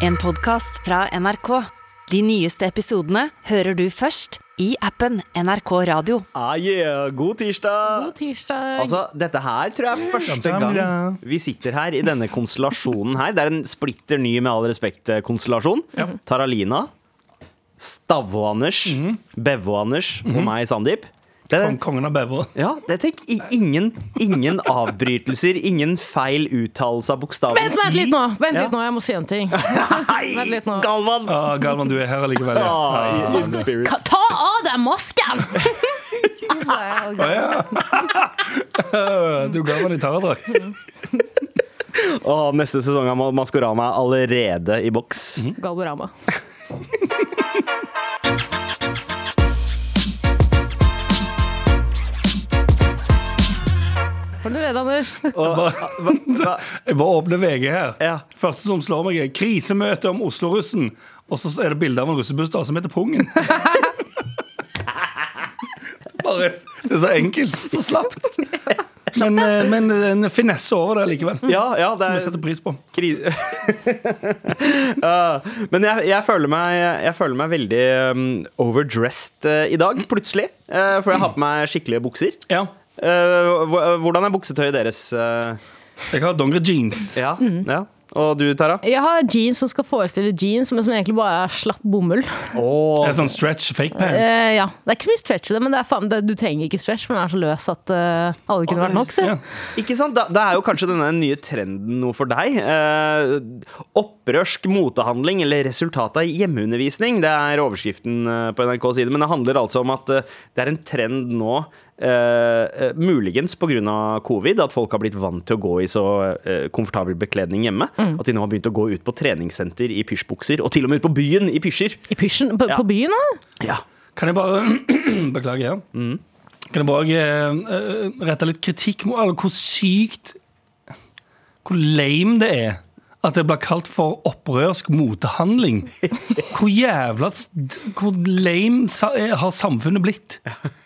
En podkast fra NRK. De nyeste episodene hører du først i appen NRK Radio. Ah, yeah. God tirsdag! God tirsdag. Altså, dette her tror jeg er første gang vi sitter her i denne konstellasjonen her. Det er en splitter ny, med all respekt-konstellasjon. konstellasjon. Taralina, Stavå-Anders, Bevå-Anders og meg, Sandeep. Det kongen av Bevo. ja, det tenk, ingen, ingen avbrytelser, ingen feil uttalelse av bokstaven Vent, vent litt nå! Vent Ja. litt nå, jeg må si en ting. Hei. Galvan! Ah, Galvan, du er her allikevel. Ja. Ah. Ka- Ta av deg masken! Å, ja. Du Galvan i taradrakt. Åh, neste sesong av Maskorama er allerede i boks. Galvorama. Var du redd, Anders? Jeg bare åpner VG her. Ja. Første som slår meg, er 'Krisemøte om Oslo-russen'. Og så er det bilde av en russebuss da, som heter Pungen. Bare, det er så enkelt, så slapt. Men, eh, men en finesse over det likevel. ja, ja, det Som jeg er setter pris på. kri... uh, men jeg, jeg, føler meg, jeg føler meg veldig um, overdressed uh, i dag, plutselig. Uh, for jeg har på meg skikkelige bukser. Ja. Eh, hvordan er buksetøyet deres? eh? Jeg har dongeri-jeans. ja, ja. Og du, Tara? Jeg har jeans som skal forestille jeans, men som egentlig bare er slapp bomull. Oh, Det er sånn stretch fake pants. Uh, ja. Det er ikke så mye stretch i det, men det er faen, det, du trenger ikke stretch, for den er så løs at uh, alle kunne vært nok. Så. Ja. Ikke sant? Da, det er jo kanskje denne nye trenden noe for deg. Uh, opprørsk motehandling, eller resultat av hjemmeundervisning. Det er overskriften på NRKs side. Men det handler altså om at det er en trend nå, eh, eh, muligens pga. covid, at folk har blitt vant til å gå i så uh, komfortabel bekledning hjemme. At de nå har begynt å gå ut på treningssenter i pysjbukser, og til og med ut på byen i pysjer. I pysjen, på, Ja. på byen, òg? Ja. Kan jeg bare Beklager. Ja. Kan jeg bare eh, rette litt kritikk mot alle hvor sykt Hvor lame det er at det blir kalt for opprørsk motehandling. Hvor jævla Hvor lame har samfunnet blitt?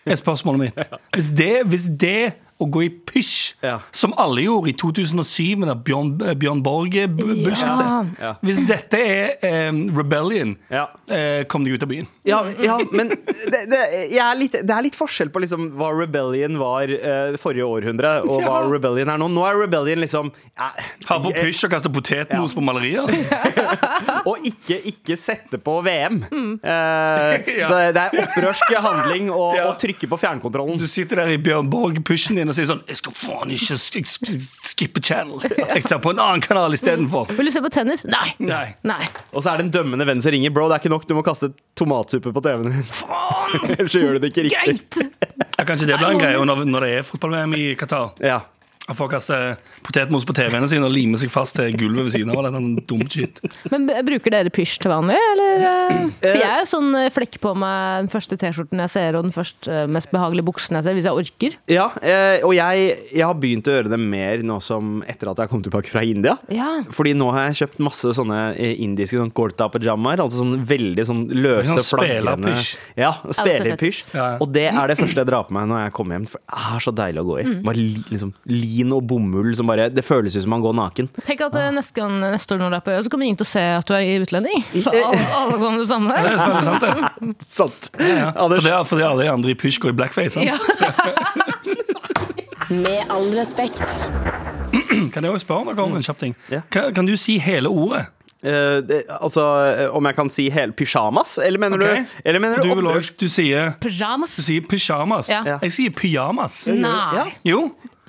Er spørsmålet mitt. Hvis det, hvis det å gå i pysj, Ja. som alle gjorde i 2007 med Bjørn, Bjørn Borg-budsjettet. Ja. Hvis dette er um, rebellion, Ja. eh, kom deg ut av byen. Ja, ja men det, det, jeg er litt, det er litt forskjell på liksom hva Rebellion var eh, forrige århundre, og hva Rebellion er nå. Nå er Rebellion liksom Ha på pysj og kaste potetmos på malerier. Og ikke, ikke sette på VM. Mm. Eh, Ja. Så det er opprørsk handling å Ja. å trykke på fjernkontrollen. Du sitter der i Bjørn Borg-pysjen din og sier sånn Jeg skal faen ikke sk sk skippe channel. Jeg ser på en annen kanal istedenfor. Vil du se på tennis? Nei. Nei. Nei. Og så er det en dømmende venn som ringer. Bro, det er ikke nok, du må kaste tomatsuppe på TV-en din. Ellers så gjør du det ikke riktig. Greit! Ja, kanskje det blir en greie når, når det er fotball-VM i Qatar. Ja. At folk kaster potetmos på TV-ene sine og limer seg fast til gulvet ved siden av. Eller noen dum shit. Men bruker dere pysj til vanlig, eller? eh? For jeg er sånn eh, flekk på meg den første T-skjorten jeg ser, og den første eh, mest behagelige buksen jeg ser, hvis jeg orker. Ja, og jeg, jeg har begynt å gjøre det mer nå som etter at jeg kom tilbake fra India. Ja. Fordi nå har jeg kjøpt masse sånne indiske sånn kurta-pajamaer. Altså sånn veldig sånn løse, Sånn. Ja, spelerpysj. Ja, ja. Og det er det første jeg drar på meg når jeg kommer hjem. For det er så deilig å gå i. Mm. Bare li, liksom, lin og bomull som bare Det føles ut som man går naken. Tenk at ah. neste, gang, neste år når du er på øya, så kommer ingen til å se at du er utlending. For alle, alle går med det samme. Det er veldig sant, det. Sant. Ja. For Anders, det er fordi alle andre i pysj går i blackface. Sant? Ja. Med all respekt. Kan jeg også spørre dere om en kjapp ting? Ja. Kan, kan du si hele ordet? Uh, det, altså eh, om jeg kan si hele pysjamas? Eller mener okay. du, eller mener Du, du du sier Pyjamas. Du sier pyjamas. Ja. Ja. Jeg sier pyjamas. Nei. Ja. Jo.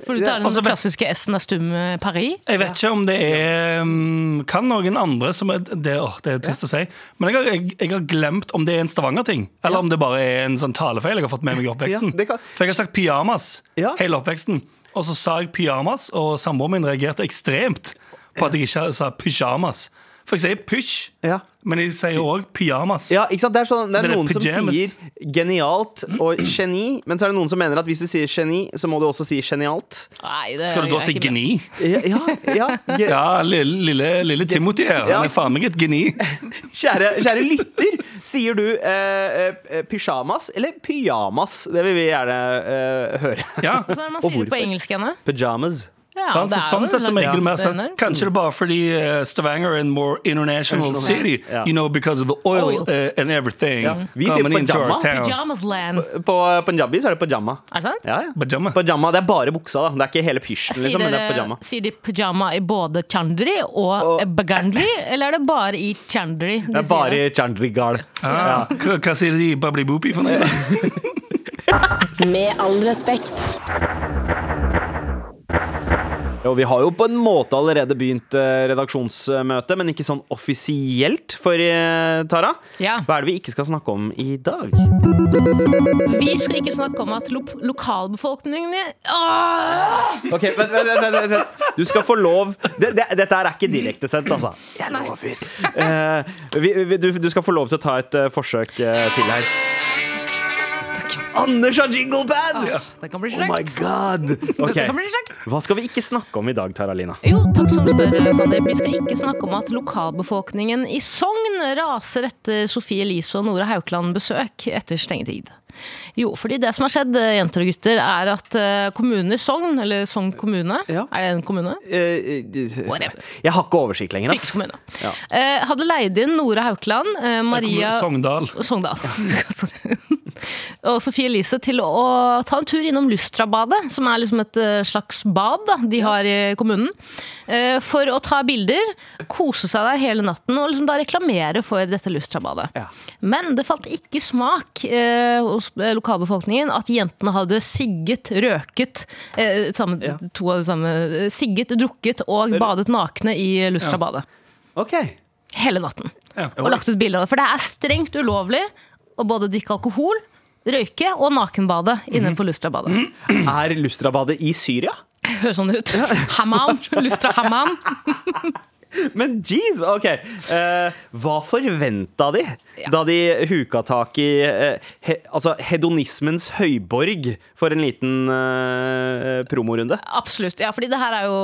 For du tar den Altså, klassiske S-en av stum eh, Paris. Jeg vet ikke om det er um, Kan noen andre som er Det, åh, det er trist å si. Men jeg har, jeg, jeg har glemt om det er en Stavanger-ting, eller om det bare er en sånn talefeil jeg har fått med meg i oppveksten. Ja, For jeg har sagt pyjamas Ja. hele oppveksten. Og så sa jeg pyjamas, og samboeren min reagerte ekstremt på at jeg ikke sa pyjamas. For jeg sier pysj, Ja. men jeg sier òg pyjamas. Ja, ikke sant? Det er, sånn, det er Det er noen pyjamas. som sier genialt og geni, men så er det noen som mener at hvis du sier geni, så må du også si genialt. Nei, det Skal du da si geni? Ja, ja, ja. Ge- Ja, lille, lille, lille Timothy her. Han er faen meg et geni. Kjære, kjære lytter, sier du eh, eh, pyjamas eller pyjamas? Det vil vi gjerne eh, høre. Ja. Hva er man Og sier det på hvorfor? engelsk henne. Pyjamas. Ja? Så sånn sett så maker det mer er Kanskje det er bare fordi uh, Stavanger er en more international city. Ja. You know, because of the oil, Oil. eh, and everything. Ja. Vi sier coming into our town. Land. På punjabi så er det pajama. Er det sant? Ja, ja. Pajama. Pajama, Det er bare buksa, da. Det er ikke hele pysjen, liksom, men det er pajama. sier de pajama i både chandri og bagandri, eller er det bare i chandri? de Det er bare i chandrigal. Ah, hva, hva sier de i Babli Boopi for noe? Med all respekt. Og vi har jo på en måte allerede begynt eh, redaksjonsmøte, men ikke sånn offisielt for eh, Tara. Ja. Hva er det vi ikke skal snakke om i dag? Vi skal ikke snakke om at lo lokalbefolkningen Åh! Ok, vent, vent, vent, vent, vent. Du skal få lov det, det, Dette er ikke direktesendt, altså. Jeg lover. Uh, vi, vi, du, du skal få lov til å ta et uh, forsøk uh, til her. Anders har jinglepad! Det kan bli Oh my god. Ok, Dette kan bli stygt. Hva skal vi ikke snakke om i dag, Taralina? Jo, takk som spør, Sandeep. Vi skal ikke snakke om at lokalbefolkningen i Sogn raser etter Sofie Elise og Nora Haukeland besøk etter stengetid. Jo, fordi det som har skjedd, jenter og gutter, er at eh, kommunen i Sogn, eller Sogn kommune, Ja. er det en kommune? Eh, eh, Whatever. jeg har ikke oversikt lenger. ass. Ja. Eh, hadde leid inn Nora Haukeland, eh, Maria Sogndal. Sogndal. Ja. og Sofie Elise til å ta en tur innom Lustrabadet, som er liksom et eh, slags bad da, de har i kommunen. eh, For å ta bilder, kose seg der hele natten og liksom da reklamere for dette Lustrabadet. Ja. Men det falt ikke smak eh, hos eh, lokalbefolkningen at jentene hadde sigget, røket eh, samme, To av det samme. eh, Sigget, drukket og badet nakne i Lustrabadet. Okay. Hele natten. Ja. Og lagt ut bilder av det. For det er strengt ulovlig å både drikke alkohol, røyke og nakenbade inne på Lustrabadet. Er Lustrabadet i Syria? Høres sånn ut. Hammam. Lustra hammam. Men jeez, ok Uh, Hva forventa de Ja. da de huka tak i uh, he, altså hedonismens høyborg for en liten uh, promorunde? Absolutt. Ja, fordi det her er jo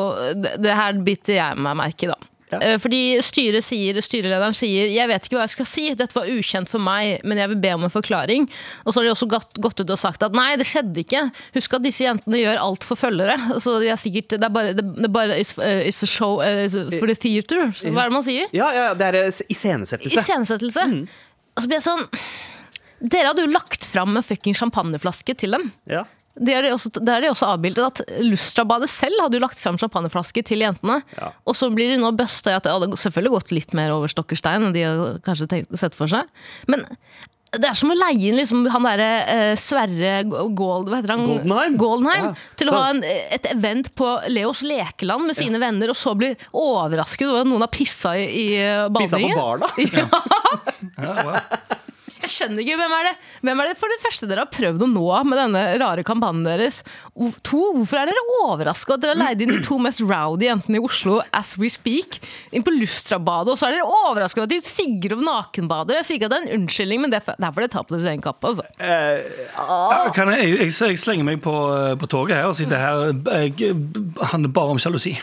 Det, her biter jeg meg merke i, da. Ja. Eh, Fordi styret sier, styrelederen sier Jeg vet ikke hva jeg skal si, dette var ukjent for meg, men jeg vil be om en forklaring. Og så har de også gått, gått ut og sagt at nei, det skjedde ikke. Husk at disse jentene gjør alt for følgere. Så de er sikkert, det er bare, det, det er bare it's, uh, it's a show uh, for the theater. Hva er det man sier? Ja, ja, det er iscenesettelse. iscenesettelse. Mm. Og så blir jeg sånn Dere hadde jo lagt fram en fucking champagneflaske til dem. Ja. Det er de også, det er de også avbildet at Lustrabadet selv hadde jo lagt fram champagneflaske til jentene. Ja. Og så blir de nå busta i at det hadde selvfølgelig gått litt mer over stokk og stein enn de hadde kanskje tenkt, sett for seg. Men det er som å leie inn liksom, han derre eh, Sverre Gold, hva heter han? Goldenheim. Goldenheim Ja. Til å ha en, et event på Leos lekeland med sine venner, og så bli overrasket over at noen har pissa i, i eh, Pissa på barna? bar, da? Ja, wow. Jeg skjønner ikke, hvem er det Hvem er det for det første dere har prøvd å nå med denne rare kampanjen deres? To, Hvorfor er dere overraska at dere har leid inn de to mest rowdy jentene i Oslo as we speak? Inn på Lustrabadet, og så er dere overraska over at de sigger om nakenbader. Jeg sier ikke at det er en unnskyldning, men det er for- det er for det tar på deres egen kappe. Altså. Ja, Kan jeg, jeg, jeg slenger meg på, på toget her og sitter her jeg, handler bare om sjalusi.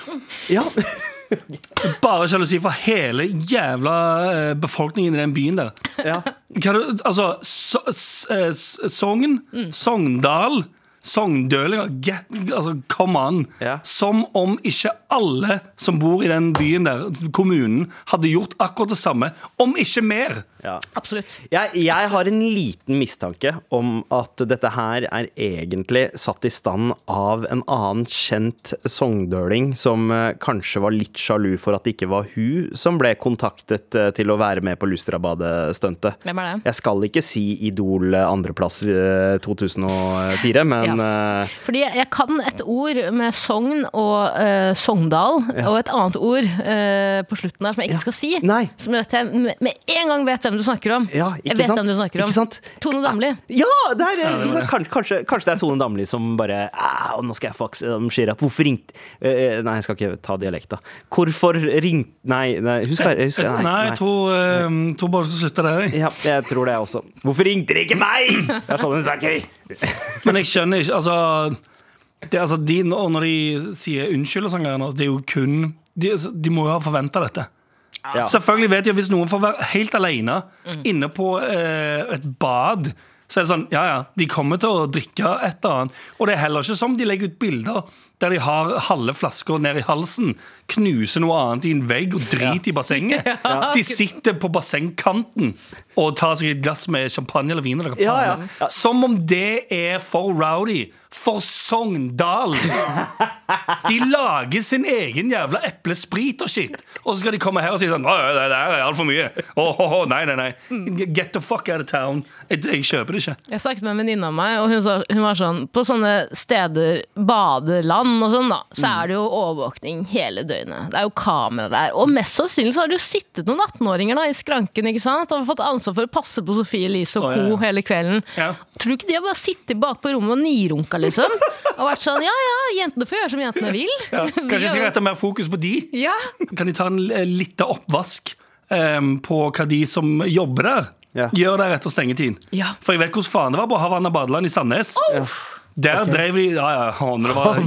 Ja. Bare sjalusi for hele jævla eh, befolkningen i den byen der. ja. Du, altså, so, eh, Sogn, Sogndal, Sogndølinger get, altså, Come on. Ja. Som om ikke alle som bor i den byen der, kommunen, hadde gjort akkurat det samme. Om ikke mer. ja. Absolutt. Jeg, jeg har en liten mistanke om at dette her er egentlig satt i stand av en annen kjent sogndøling som eh, kanskje var litt sjalu for at det ikke var hun som ble kontaktet eh, til å være med på Lustrabadet-stuntet. Hvem er det? Jeg skal ikke si Idol andreplass eh, 2004, men Ja. Eh, Fordi jeg, jeg kan et ord med Sogn og uh, Sogndal, og et annet ord uh, på slutten der som jeg ikke skal si. Nei. Som gjør at jeg med, en gang vet hvem du snakker om. Ja, ikke jeg vet sant? hvem du snakker om. Ikke sant? Tone Damli. Ja, det er, ikke sant? kanskje, kanskje, kanskje det er Tone Damli som bare «Au, Nå skal jeg fakse om Chirag. Hvorfor ringte Nei, jeg skal ikke ta dialekta. Hvorfor ringte Nei, nei, husk, husk Nei, nei, jeg tror, eh, tror bare så slutter det der. jeg. Ja, jeg tror det også. Hvorfor ringte dere ikke meg?! Det er sånn hun snakker. Men jeg skjønner ikke Altså, det, altså de, når når de sier unnskyld og sånn, greier det er jo kun De, de må jo ha forventa dette. Ja. Selvfølgelig vet jeg Hvis noen får være helt alene inne på eh, et bad Så er det sånn, ja ja, de kommer til å drikke et eller annet. Og det er heller ikke som de legger ut bilder der de har halve flasker ned i halsen, knuser noe annet i en vegg og driter i bassenget. De sitter på bassengkanten og tar seg et glass med champagne eller vin. Eller Ja, ja. Som om det er for rowdy. For Sogndal! De lager sin egen jævla eplesprit og shit. Og så skal de komme her og si sånn det der er altfor mye. Oh, oh, oh, nei, nei, nei. Get the fuck out of town. Jeg, jeg kjøper det ikke. Jeg snakket med en venninne av meg, og hun, sa, hun var sånn På sånne steder, badeland og sånn, da, så Mm. er det jo overvåkning hele døgnet. Det er jo kamera der. Og mest sannsynlig så har det jo sittet noen 18-åringer da i skranken ikke sant? og fått ansvar for å passe på Sofie Elise og co. Oh, ja. hele kvelden. Ja. Tror du ikke de har bare sittet bak på rommet og nirunka, liksom? Og vært sånn ja ja, jentene får gjøre som jentene vil. Ja. Kanskje jeg skal rette mer fokus på de? Ja, Kan de ta en liten oppvask um, på hva de som jobber der, Ja. gjør der etter stengetid? Ja. For jeg vet hvordan faen det var på Havanna badeland i Sandnes. Der drev de Ja, ja, det var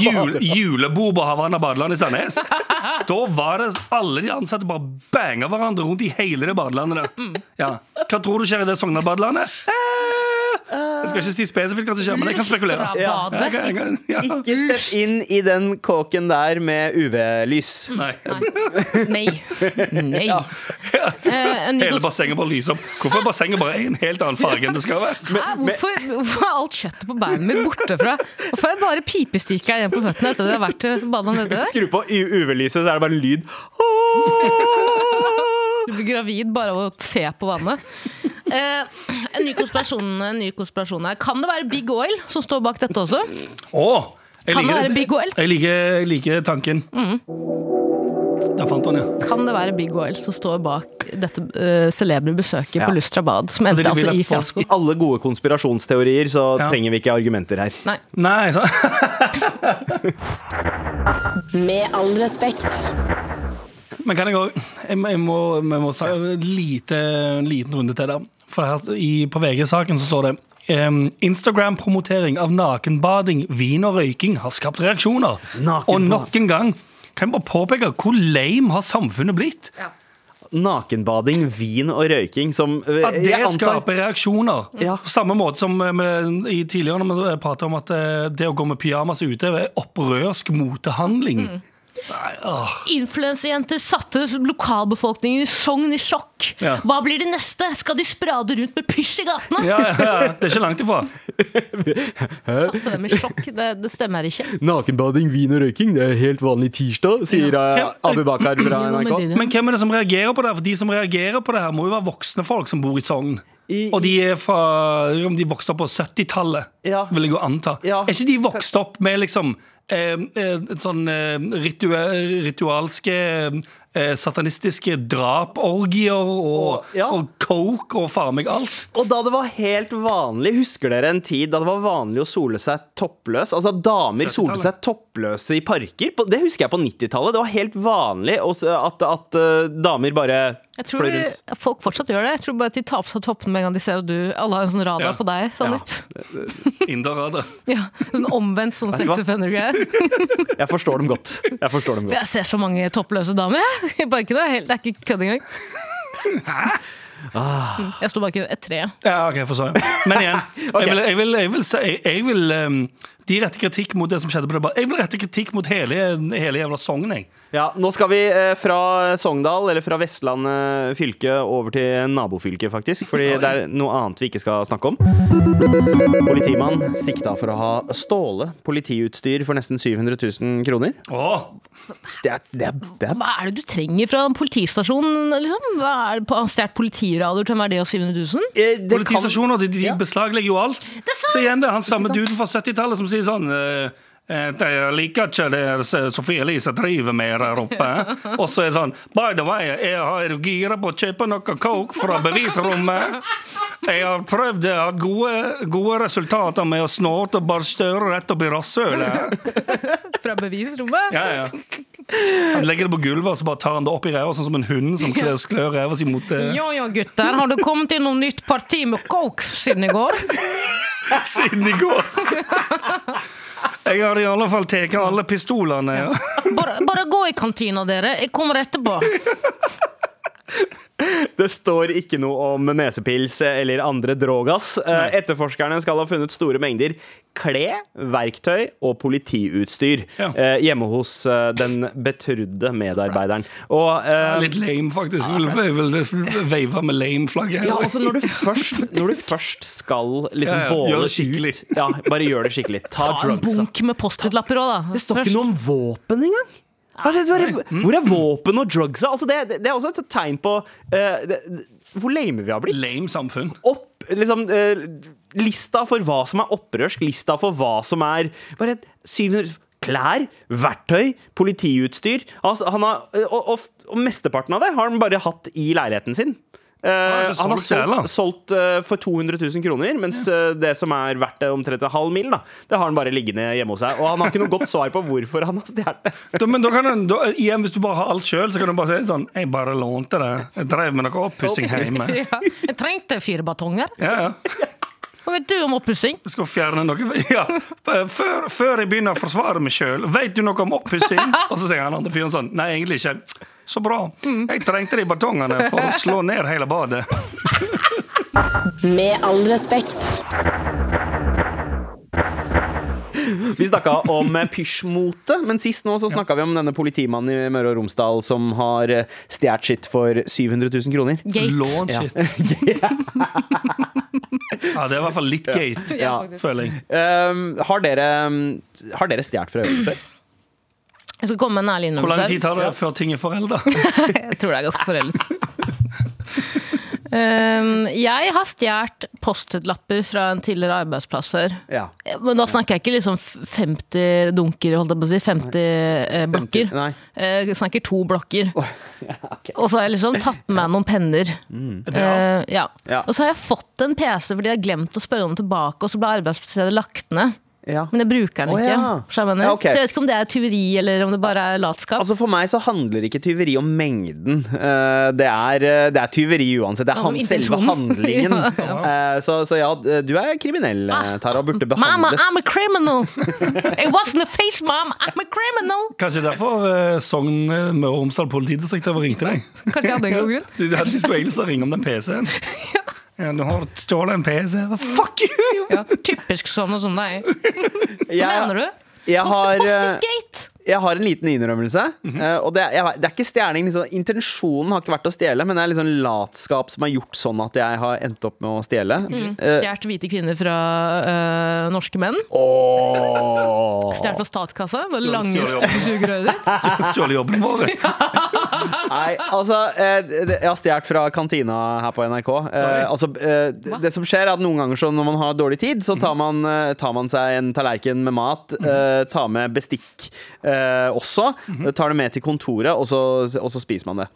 ju, jul, julebord på Havanna badeland i Sandnes. Da var det alle de ansatte bare banga hverandre rundt i hele det badelandet. Ja. Hva tror du skjer i det Sogndal badelandet? Eh, Jeg skal ikke si spesifikt hva som skjer, men jeg kan spekulere. Ja. Jeg kan, jeg kan, ja. Ikke stepp inn i den kåken der med UV-lys. Nei. Nei. Nei. Ja. ny Hele bassenget bare lyser opp. Hvorfor er bassenget bare en helt annen farge enn det skal være? Hæ? Hvorfor, hvorfor er alt kjøttet på beinet mitt borte fra Hvorfor er det bare pipestikker igjen på føttene etter det har vært nedi der? Skru på UV-lyset, så er det bare en lyd. Du blir gravid bare av å se på vannet. Eh, en, ny en ny konspirasjon her. Kan det være Big Oil som står bak dette også? Oh, jeg Kan det være Big Oil? Jeg liker, jeg liker tanken. Der fant han, ja. Kan det være Big Oil som står bak dette uh, celebre besøket Ja. på Lustra bad, som endte altså i fiasko. I Alle gode konspirasjonsteorier, så Ja. trenger vi ikke argumenter her. Nei. Nei, så, Med all respekt. Men kan jeg òg Jeg, må- jeg må, jeg må si en lite, en liten runde til der. For her i, på VG-saken så står det Um, Instagram-promotering av nakenbading, vin og røyking har skapt reaksjoner. Nakenbad. Og nok en gang kan jeg bare påpeke hvor lame har samfunnet blitt. Nakenbading, vin og røyking som øh, At det antar- skaper reaksjoner. Ja. På samme måte som eh, med, i tidligere når vi pratet om at eh, det å gå med pyjamas ute er opprørsk motehandling. Åh. Influensejenter satte lokalbefolkningen i Sogn i sjokk. Ja. Hva blir det neste? Skal de sprade rundt med pysj i gatene? Ja, ja, ja, det er ikke langt ifra. Satte dem i sjokk. Det, det stemmer ikke. Nakenbading, vin og røyking, det er helt vanlig tirsdag, sier Ja. uh, Abu Bakar fra NRK. Men hvem er det som reagerer på det? For de som reagerer på det her, må jo være voksne folk som bor i Sogn. I- Og de er fra Om de vokste opp på 70-tallet, Ja. vil jeg jo anta. Ja. Er ikke de vokst opp med liksom eh, eh, et sånn eh, ritual, ritualske eh, satanistiske draporgier og, Og- ja. og coke og faen meg alt? Og da det var helt vanlig, husker dere en tid da det var vanlig å sole seg toppløs? Altså damer solte seg toppløse i parker. Det husker jeg på 90-tallet. Det var helt vanlig at, at uh, damer bare Jeg tror rundt. folk fortsatt gjør det. Jeg tror bare at de tar på seg toppene med en gang de ser at du Alle har en sånn radar Ja. på deg, Sandeep. Inderrader. Ja. Sånn omvendt sånn sex offender-greier. Jeg forstår dem godt. Jeg forstår dem godt. Jeg ser så mange toppløse damer jeg, i parkene. Helt- Det er ikke kødd engang. Ah. Jeg sto bak et tre. Ja, ok, jeg forstår. Men igjen, jeg vil, jeg vil, jeg vil, jeg vil um, De retter kritikk mot det som skjedde på det. Jeg vil rette kritikk mot hele, hele jævla Sogn, jeg. Ja, nå skal vi eh, fra Sogndal, eller fra Vestland eh, fylke, over til nabofylket, faktisk. Fordi det er noe annet vi ikke skal snakke om. Politimann sikta for å ha ståle politiutstyr for nesten 700 000 kroner. Åh, Det er, det er, det er Hva er det du trenger fra en politistasjon? Liksom? Hva er det på en stjålet politiradio til en verdi av 700 000? Eh, Politistasjoner de, de Ja. beslaglegger jo alt. er sant. Så igjen det er han samme duden fra 70-tallet som sier sånn eh, eh, Jeg liker ikke det Sofie Elise driver med der oppe. Og så er det sånn By the way, jeg har- du gira på å kjøpe noe coke fra bevisrommet? Jeg har prøvd jeg har gode, gode resultater med å snorte og bare støre rett opp i rasshølet. Fra bevisrommet? Ja, ja. Han legger det på gulvet og så bare tar han det opp i ræva, sånn som en hund som klør, klør ræva si mot det. Ja ja, gutter. Har det kommet inn noe nytt parti med coke siden i går? siden i går. Jeg har i alle fall tatt alle pistolene. Ja. Bare, bare gå i kantina, dere. Jeg kommer etterpå. Det står ikke noe om nesepils eller andre drogas. Eh, Etterforskerne skal ha funnet store mengder kle, verktøy og politiutstyr Ja. eh, hjemme hos eh, den betrudde medarbeideren. Og uh, Litt lame, faktisk. Jeg vil, vil veive med lame-flagget. ja, altså når du først, når du først skal liksom Ja, ja. båle Gjør det skikkelig. ut Ja, bare gjør det skikkelig. Ta Ta en bunk med Post-It-lapper òg, da. Det står ikke noe om våpen engang! Det- Hvor er våpen og drugsa? Altså det, det, er også et tegn på uh, det, hvor lame vi har blitt. Lame samfunn. Opp, liksom, uh, lista for hva som er opprørsk, lista for hva som er Bare 700 Klær, verktøy, politiutstyr. Altså, han har, og, og, og mesteparten av det har han bare hatt i leiligheten sin. Ikke han har solgt solgt, eh, for 200 000 kroner, mens uh, det som er verdt omtrent en halv mil, da, det har han bare liggende hjemme hos seg. Og han har ikke noe godt svar på hvorfor han har stjålet det. Men da kan han, da, igjen, Hvis du bare har alt sjøl, så kan du bare si sånn Jeg bare lånte det. Jeg drev med noe oppussing hjemme. Ja. Jeg trengte fire batonger. Ja, ja. Hva vet du om oppussing? Skal fjerne noe ja. før, før jeg begynner å forsvare meg sjøl, vet du noe om oppussing? Og så sier han andre fyren sånn Nei, egentlig ikke. Så bra. Jeg trengte de batongene for å slå ned hele badet. Med all respekt. Vi snakka om pysjmote, men sist nå så snakka vi om denne politimannen i Møre og Romsdal som har stjålet sitt for 700 000 kroner. Gate. Launch Ja. Ja, det er i hvert fall litt gate, Ja. føler jeg. Um, har dere, har dere stjålet fra øyeblikk før? Jeg skal komme med en ærlig Hvor lang tid tar det før ting er forelda? Jeg tror det er ganske foreldet. Um, jeg har stjålet Post-It-lapper fra en tidligere arbeidsplass før. Ja. Men da snakker jeg ikke liksom 50 dunker, holdt jeg på å si. 50 nei. blokker. Nei. Eh, Jeg snakker to blokker. ok. Og så har jeg liksom tatt med meg noen penner. Mm. Uh. Eh, ja. Ja. Og så har jeg fått en PC fordi jeg har glemt å spørre om den tilbake, og så ble arbeidsstedet lagt ned. Ja. Men jeg bruker den Å, ikke. ja. Ja, okay. så jeg vet ikke om det er tyveri, eller om det bare er latskap. Altså For meg så handler ikke tyveri om mengden. Eh, Det er, eh, det er tyveri uansett. Det er han, selve handlingen. Ja, Eh, Så, så ja, du er kriminell, eh, Tara, og burde Mama, behandles. I'm a criminal! It wasn't a face, mom! I'm a criminal! Kanskje derfor uh, Sogn Møre og Romsdal politidistrikt har ringt til deg? Kanskje jeg hadde en god grunn. De hadde ikke skulle egentlig ringe om den PC-en. Ja, du har stjålet en PC. Fuck you! Ja, typisk sånn og som deg. Hva Jeg- mener du? Jeg har, Post- eh, Post-it-gate! Jeg har en liten innrømmelse. Mm -hmm. Og det jeg, det er ikke stjerning. Liksom, intensjonen har ikke vært å stjele, men det er liksom latskap som har gjort sånn at jeg har endt opp med å stjele. Mm. Eh, Stjålet hvite kvinner fra øh, norske menn. Oh. Stjålet fra statskassa med lange, sugerøret ditt. Stjålet jobben vår. Nei, altså eh, Jeg har stjålet fra kantina her på NRK. Eh, altså, eh, det- som skjer er at Noen ganger så når man har dårlig tid, så tar man, eh, tar man seg en tallerken med mat. eh, tar med bestikk eh, også. Tar det med til kontoret, og så, og så spiser man det.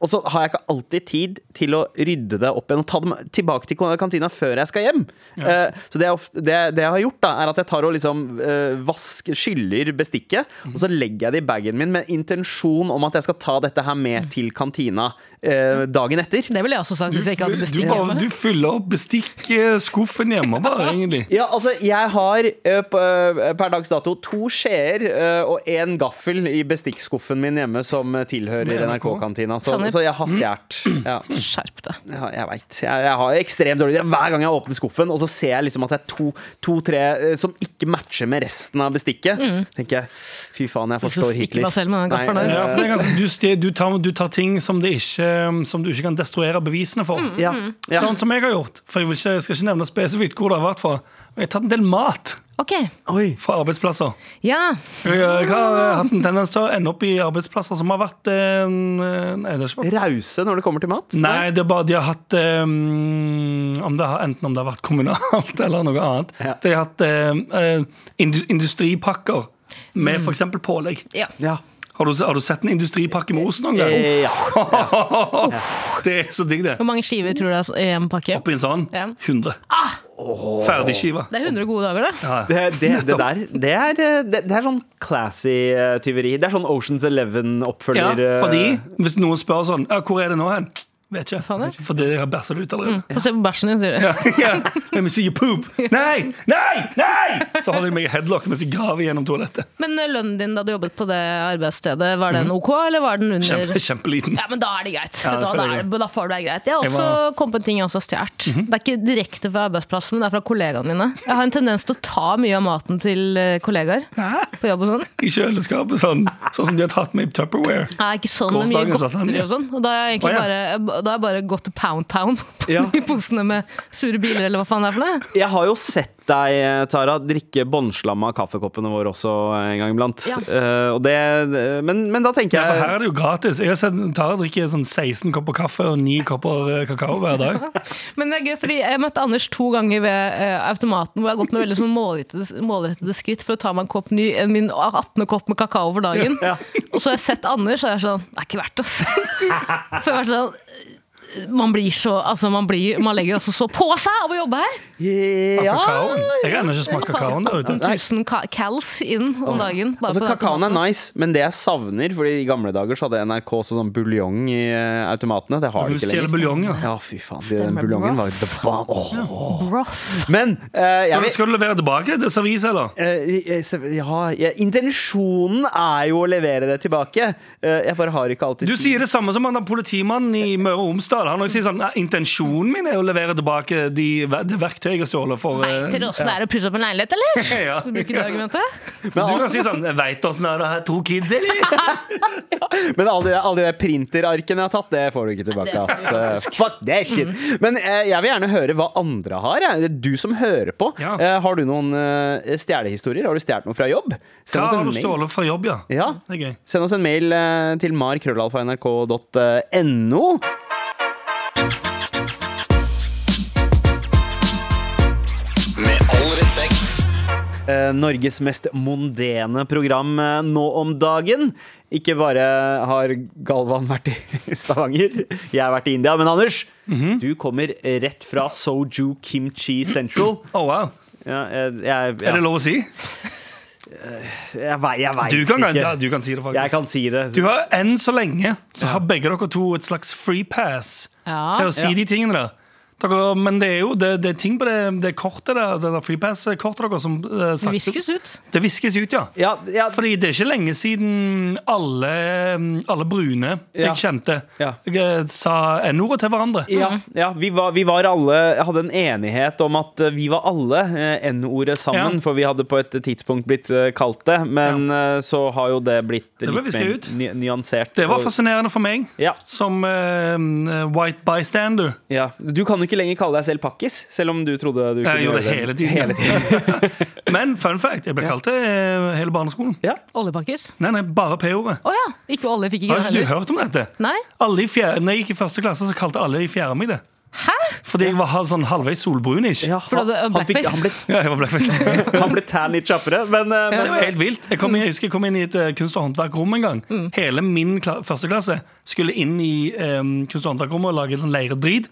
Og så har jeg ikke alltid tid til å rydde det opp igjen og ta det tilbake til kantina før jeg skal hjem. Eh, så det jeg, ofte, det, det jeg har gjort, da er at jeg tar og liksom uh, vask, skyller bestikket, og så legger jeg det i bagen min med intensjon om at jeg skal ta dette her med til kantina uh, dagen etter. Det ville jeg også sagt hvis jeg ikke hadde Du, bestikk bare, hjemme. du fyller opp bestikkskuffen hjemme, bare, egentlig. Ja, altså, jeg har per dags dato to skjeer og én gaffel i bestikkskuffen min hjemme som tilhører Med NRK. NRK-kantina. Så, Sandeep. så jeg har stjålet. Ja. Skjerp deg. Ja, jeg veit. Jeg, jeg har ekstremt dårlig Hver gang jeg åpner skuffen, og så ser jeg liksom at det er to-tre som ikke matcher med resten av bestikket, tenker jeg fy faen, jeg forstår Hitler. meg selv med den gaffelen Nei, der. Ja, eh, for det er ganske, du, du, tar, du tar ting som, det ikke, som du ikke kan destruere bevisene for. Mm, ja. Sånn som jeg har gjort. For jeg, vil ikke, jeg skal ikke nevne spesifikt hvor det har vært fra. Jeg har tatt en del mat Ok, Oi. fra arbeidsplasser. ja. Jeg, jeg har hatt en tendens til å ende opp i arbeidsplasser som har vært eh, Nei, det har ikke Rause når det kommer til mat? Nei, det er bare de har hatt eh, om det har, Enten om det har vært kommunalt eller noe annet. Ja. De har hatt eh, eh, industripakker med f.eks. pålegg. ja. Ja. Har du, har du sett en industripakke med ost noen gang? Ja. ja. Det er så digg, det. Hvor mange skiver tror du det er i en pakke? Oppi en sånn Ja. 100. Ferdigskiva. Det er 100 gode dager, det. Ja. Det, det, det der det er, eh, det, det er sånn classy eh, tyveri. Det er sånn Oceans Eleven-oppfølger. Ja, fordi hvis noen spør sånn Hvor er det nå hen? Vet ikke. er det? For det har bæsja det ut allerede. Få se på bæsjen din, sier du. Ja, ja. Let me see you poop! Nei! Nei! Nei! Så holder de meg i headlock mens de graver gjennom toalettet. Men eh, lønnen din da du jobbet på det arbeidsstedet, var den OK, eller var den under Kjempe, kjempeliten. Ja, men da er det greit. Ja, da, da, er det, da får du deg greit. Jeg har Jeg også var- Mhm. kommet på en ting jeg også har stjålet. Det er ikke direkte fra arbeidsplassen, men det er fra kollegaene mine. Jeg har en tendens til å ta mye av maten til kollegaer Hæ? på jobb og sånn. I kjøleskapet, sånn, sånn som de har tatt med i Tupperware. Ja, ikke sånn men mye godteri og sånn. Og da har jeg egentlig Å, bare, da har jeg bare gått til Pound Town på Ja. de posene med sure biler, eller hva faen det er for noe. Jeg har jo sett deg, Tara, drikke båndslam av kaffekoppene våre også en gang iblant. Ja. Uh, det, men, men da tenker Ja, for her er det jo gratis. Jeg har sett Tara drikke sånn 16 kopper kaffe og 9 kopper eh, kakao hver dag. Men det er gøy, fordi jeg møtte Anders to ganger ved uh, automaten, hvor jeg har gått med veldig sånn målrettede, målrettede skritt for å ta meg en kopp ny, en- min 18. kopp med kakao for dagen. Og så har jeg sett Anders, og jeg er sånn Det er ikke verdt det, altså. For jeg har vært sånn man blir så, altså man, blir, man legger altså så på seg av å jobbe her! Ja, Kakaoen. Jeg har ennå ikke smakt kakaoen der ute. 18 000 ka cals inn om dagen. bare Altså på Kakaoen er nice, men det jeg savner Fordi i gamle dager så hadde NRK også sånn buljong i eh, automatene. Det har de ikke lenger. buljong, ja. Ja, fy faen. Den buljongen var the bomb. Oh. Men uh, jeg Skal du, skal du levere tilbake til servise, eller? eh, jeg- ja, ja, intensjonen er jo å levere det tilbake. Uh, jeg bare har ikke alltid Du sier det samme som han der politimannen i Møre og Romsdal. Han også sier sånn, Intensjonen min er å levere tilbake de, det verktøyet jeg har stjålet for eh, Veit dere åssen det er å pusse opp en leilighet, eller? Ja. Så bruker du argumentet. Du kan si sånn Veit åssen det er å ha to kids, eller? Men alle de, alle de printerarkene jeg har tatt, det får du ikke tilbake. Ass. Eh, Fuck that shit. Men eh, jeg vil gjerne høre hva andre har. Jeg. Det er Du som hører på. Ja. Eh, har du noen eh, stjelehistorier? Har du stjålet noe fra jobb? Send Hva oss en har du mail. stjålet fra jobb, ja? Ja. Det er gøy. Send oss en mail eh, til markrøllalfa.nrk.no. Norges mest mondene program eh, nå om dagen. Ikke bare har Galvan vært i Stavanger, jeg har vært i India, men Anders, Mhm. du kommer rett fra Soju Kimchi Central. Oh, wow. Ja, jeg, jeg, Er det lov å si? Jeg, vei- jeg veit ikke. ja, du kan si det, faktisk. Jeg kan si det. Du har Enn så lenge så har begge dere to et slags free pass Ja. til å si Ja. de tingene der. Men det er jo det, det er ting på det, det kortet der, det der free pass-kortet deres som eh, Det viskes ut. Det viskes ut, ja. Ja, ja, Fordi det er ikke lenge siden alle, alle brune Ja. jeg kjente, Ja. eh, sa N-ordet til hverandre. ja, ja vi, var, vi var alle hadde en enighet om at eh, vi var alle eh, N-ordet sammen, Ja. for vi hadde på et tidspunkt blitt eh, kalt det. Men så har jo det blitt Det litt mer ut. ny, nyansert. Det var og- fascinerende for meg, Ja. som eh, white bystander. Ja. Du kan jo ikke lenger kalle deg selv pakkis, selv om du trodde du kunne Jeg gjorde det hele tiden. Hele tiden. Men fun fact, jeg ble kalt det eh, hele barneskolen. Ja. Oljepakkis. Nei, nei, bare P-ordet. Å ja! Ikke olje fikk ikke Har ikke du hørt om dette? Nei? Alle i fjerde, når jeg gikk i første klasse, så kalte alle i fjerde meg det. Hæ? Fordi jeg var sånn halvveis solbrunish. Ja, For du hadde han, han, fikk, han, ble, Ja, jeg var blackface. han ble tan litt kjappere, men, eh, Det var helt vilt. Jeg, kom, jeg husker jeg kom inn i et eh, kunst- og håndverkrom en gang. Hele min kla første klasse skulle inn i um, kunst- og håndverkrommet og lage en leiredrit.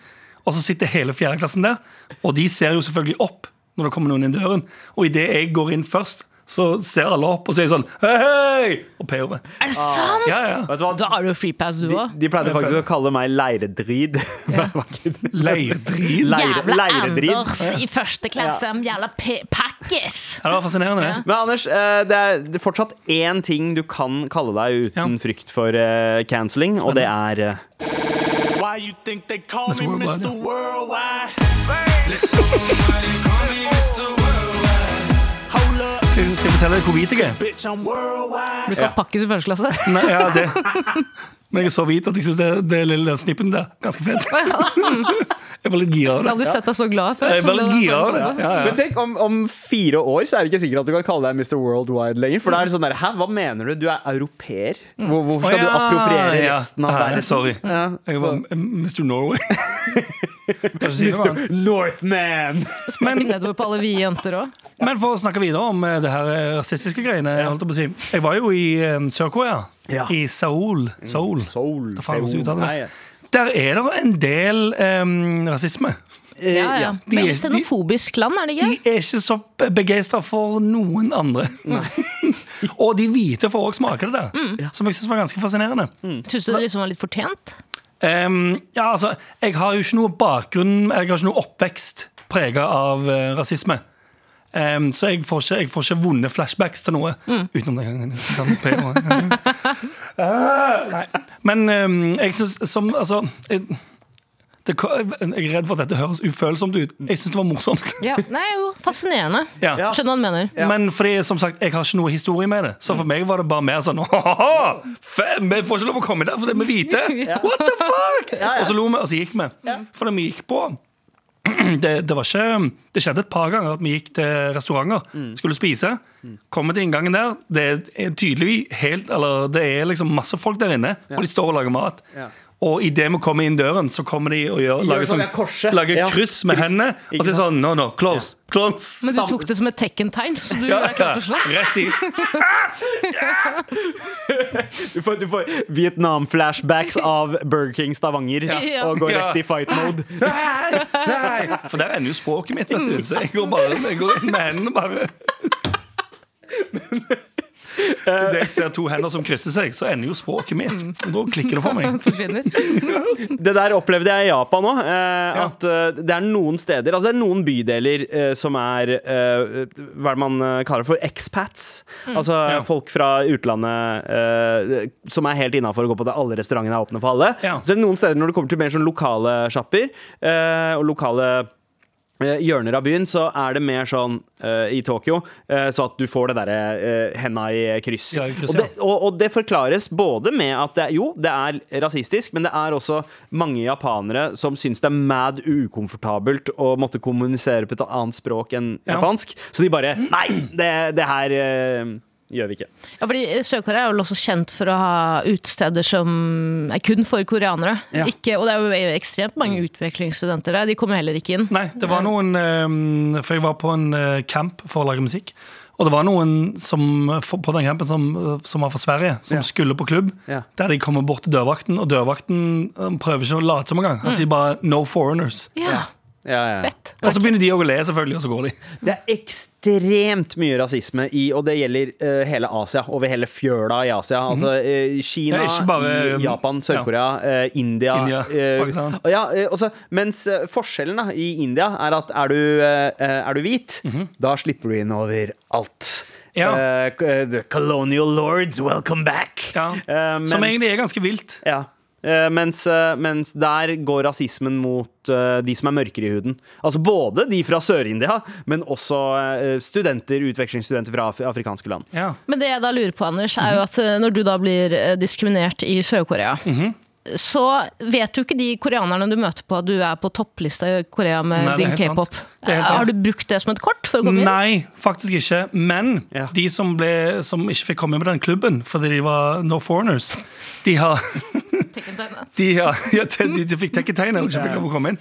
Og så sitter hele fjerdeklassen der, og de ser jo selvfølgelig opp når det kommer noen inn døren. Og idet jeg går inn først, så ser alle opp og sier sånn hei, hei! Og p over. Er det sant? Ja, ja. Da har du free pass, du De, òg. de pleide faktisk å kalle meg leiredrid. Leiredrid? Leire- Jævla leiredrid. Anders i første klasse. Jævla pe- pakkis. Ja, det var fascinerende, det. Men Anders, eh, det er er fortsatt én ting du kan kalle deg uten Ja. frykt for eh, cancelling, og det er eh, you think they call me Mr. Worldwide? Listen, why you call me Mr. Worldwide? Hold up, Skal jeg, fortelle deg hvor hvit jeg er? bitch, I'm worldwide. Du kan pakkis i første klasse. Nei, ja, det. Men jeg er så hvit at jeg syns det, det lille snippen der ganske fet. Jeg var litt gira av Jeg har aldri sett deg så glad før. Jeg var litt gira av det. Ja, ja. Men tenk, om, om fire år så er det ikke sikkert at du kan kalle deg Mr. Worldwide lenger. For da er det sånn der, hæ, hva mener du? Du er europeer. Hvor, hvorfor skal Å, du appropriere resten av verden? Sorry. Ja, Jeg var Mr. Norway. Mr. Northman! Men nedover på alle vi jenter òg. Men for å snakke videre om eh, det her eh, rasistiske greiene Jeg holdt på å si Jeg var jo i eh, Sør-Korea. Ja. I Seoul. Seoul. Seoul. Nei, det? Der er det en del um, rasisme. eh, Ja, ja. De- de- xenofobisk land, er det De er ikke så begeistra for noen andre. og de hvite får òg smake det der, som jeg syns var ganske fascinerende. Syns du det liksom var litt fortjent? Ehm, ja, altså, jeg har jo ikke noe bakgrunn Jeg har ikke noe oppvekst prega av uh, rasisme. Um, så jeg får, ikke, jeg får ikke vonde flashbacks til noe. Utenom den gangen. Ah, Nei. Men um, jeg syns som Altså jeg, det, jeg er redd for at dette høres ufølsomt ut. Jeg syns det var morsomt. Ja. Nei, jo, fascinerende. Ja. Skjønner hva du mener. Men fordi, som sagt, jeg har ikke noe historie med det. Så for meg var det bare mer sånn «Haha, Vi får ikke lov å komme der fordi vi er hvite! What the fuck? Og så lo vi, og så gikk vi. Fordi vi gikk på det, det var ikke Det skjedde et par ganger at vi gikk til restauranter. Skulle spise. Kommer til inngangen der. Det er tydelig helt Eller det er liksom masse folk der inne, og de står og lager mat. Ja. Og idet vi kommer inn døren, så kommer de og gjør, lager, sånn, sånn, lager Ja, kryss med hendene. Og så er sånn No, no, close. Close. Men du tok det som et Tekken-tegn, så du Ja, er klar til å slåss? Rett i. Du får, du får Vietnam-flashbacks av Burger King Stavanger Ja. og går rett i fight mode. Nei, nei. For der ender jo språket mitt, vet du. Så jeg går bare jeg går inn med hendene bare. Idet jeg ser to hender som krysser seg, så ender jo språket mitt. Og da klikker det for meg. Det der opplevde jeg i Japan òg. Eh, At eh, det er noen steder Altså det er noen bydeler eh, som er Hva er det man kaller for expats. Altså Ja. folk fra utlandet som er helt innafor å gå på det. Alle restaurantene er åpne for alle. Ja. Så er noen steder når det kommer til mer sånn lokale sjapper eh, og lokale hjørner av byen, så er det mer sånn uh, i Tokyo, uh, så at du får det derre uh, henda i kryss. Ja, kryss, og, det, og, og det forklares både med at det, jo, det er rasistisk, men det er også mange japanere som syns det er mad ukomfortabelt å måtte kommunisere på et annet språk enn Ja. japansk. Så de bare Nei, det, det her eh, gjør vi ikke. Ja, fordi Sør-Korea er jo også kjent for å ha utesteder som er kun for koreanere. Ja. Ikke, og det er jo ekstremt mange utvekslingsstudenter der. De kommer heller ikke inn. Nei, det var noen eh, For jeg var på en eh, camp for å lage musikk. Og det var noen som, på den campen som, som var fra Sverige, som Ja. skulle på klubb. Ja. Der de kommer bort til dørvakten, og dørvakten eh, prøver ikke å late som engang. Han sier bare 'no foreigners'. Ja, Ja, ja. Fett. Og så begynner de å le, selvfølgelig, og så går de. Det er ekstremt mye rasisme i, og det gjelder uh, hele Asia, over hele fjøla i Asia. Altså uh, Kina, Ja, bare, um, Japan, Sør-Korea, uh, India. India, Pakistan. ja, også, mens forskjellen da, i India er at er du, er du hvit, da slipper du inn over alt. Mhm. Ja. The colonial lords, welcome back! Ja. Som egentlig er ganske vilt. ja. Eh, mens, eh, mens der går rasismen mot eh, de som er mørkere i huden. Altså både de fra Sør-India, men også studenter, utvekslingsstudenter fra af afrikanske land. Ja. Men det jeg da lurer på, Anders, er jo at eh, når du da blir diskriminert i Sør-Korea, så vet jo ikke de koreanerne du møter på at du er på topplista i Korea med Nei, din k-pop. Har du brukt det som et kort for å komme inn? Nei, faktisk ikke. Men Ja. de som, ble, som ikke fikk komme inn på den klubben fordi de var no foreigners, de har De, har, ja, de, de fikk tekketegnet og ikke fikk lov å komme inn.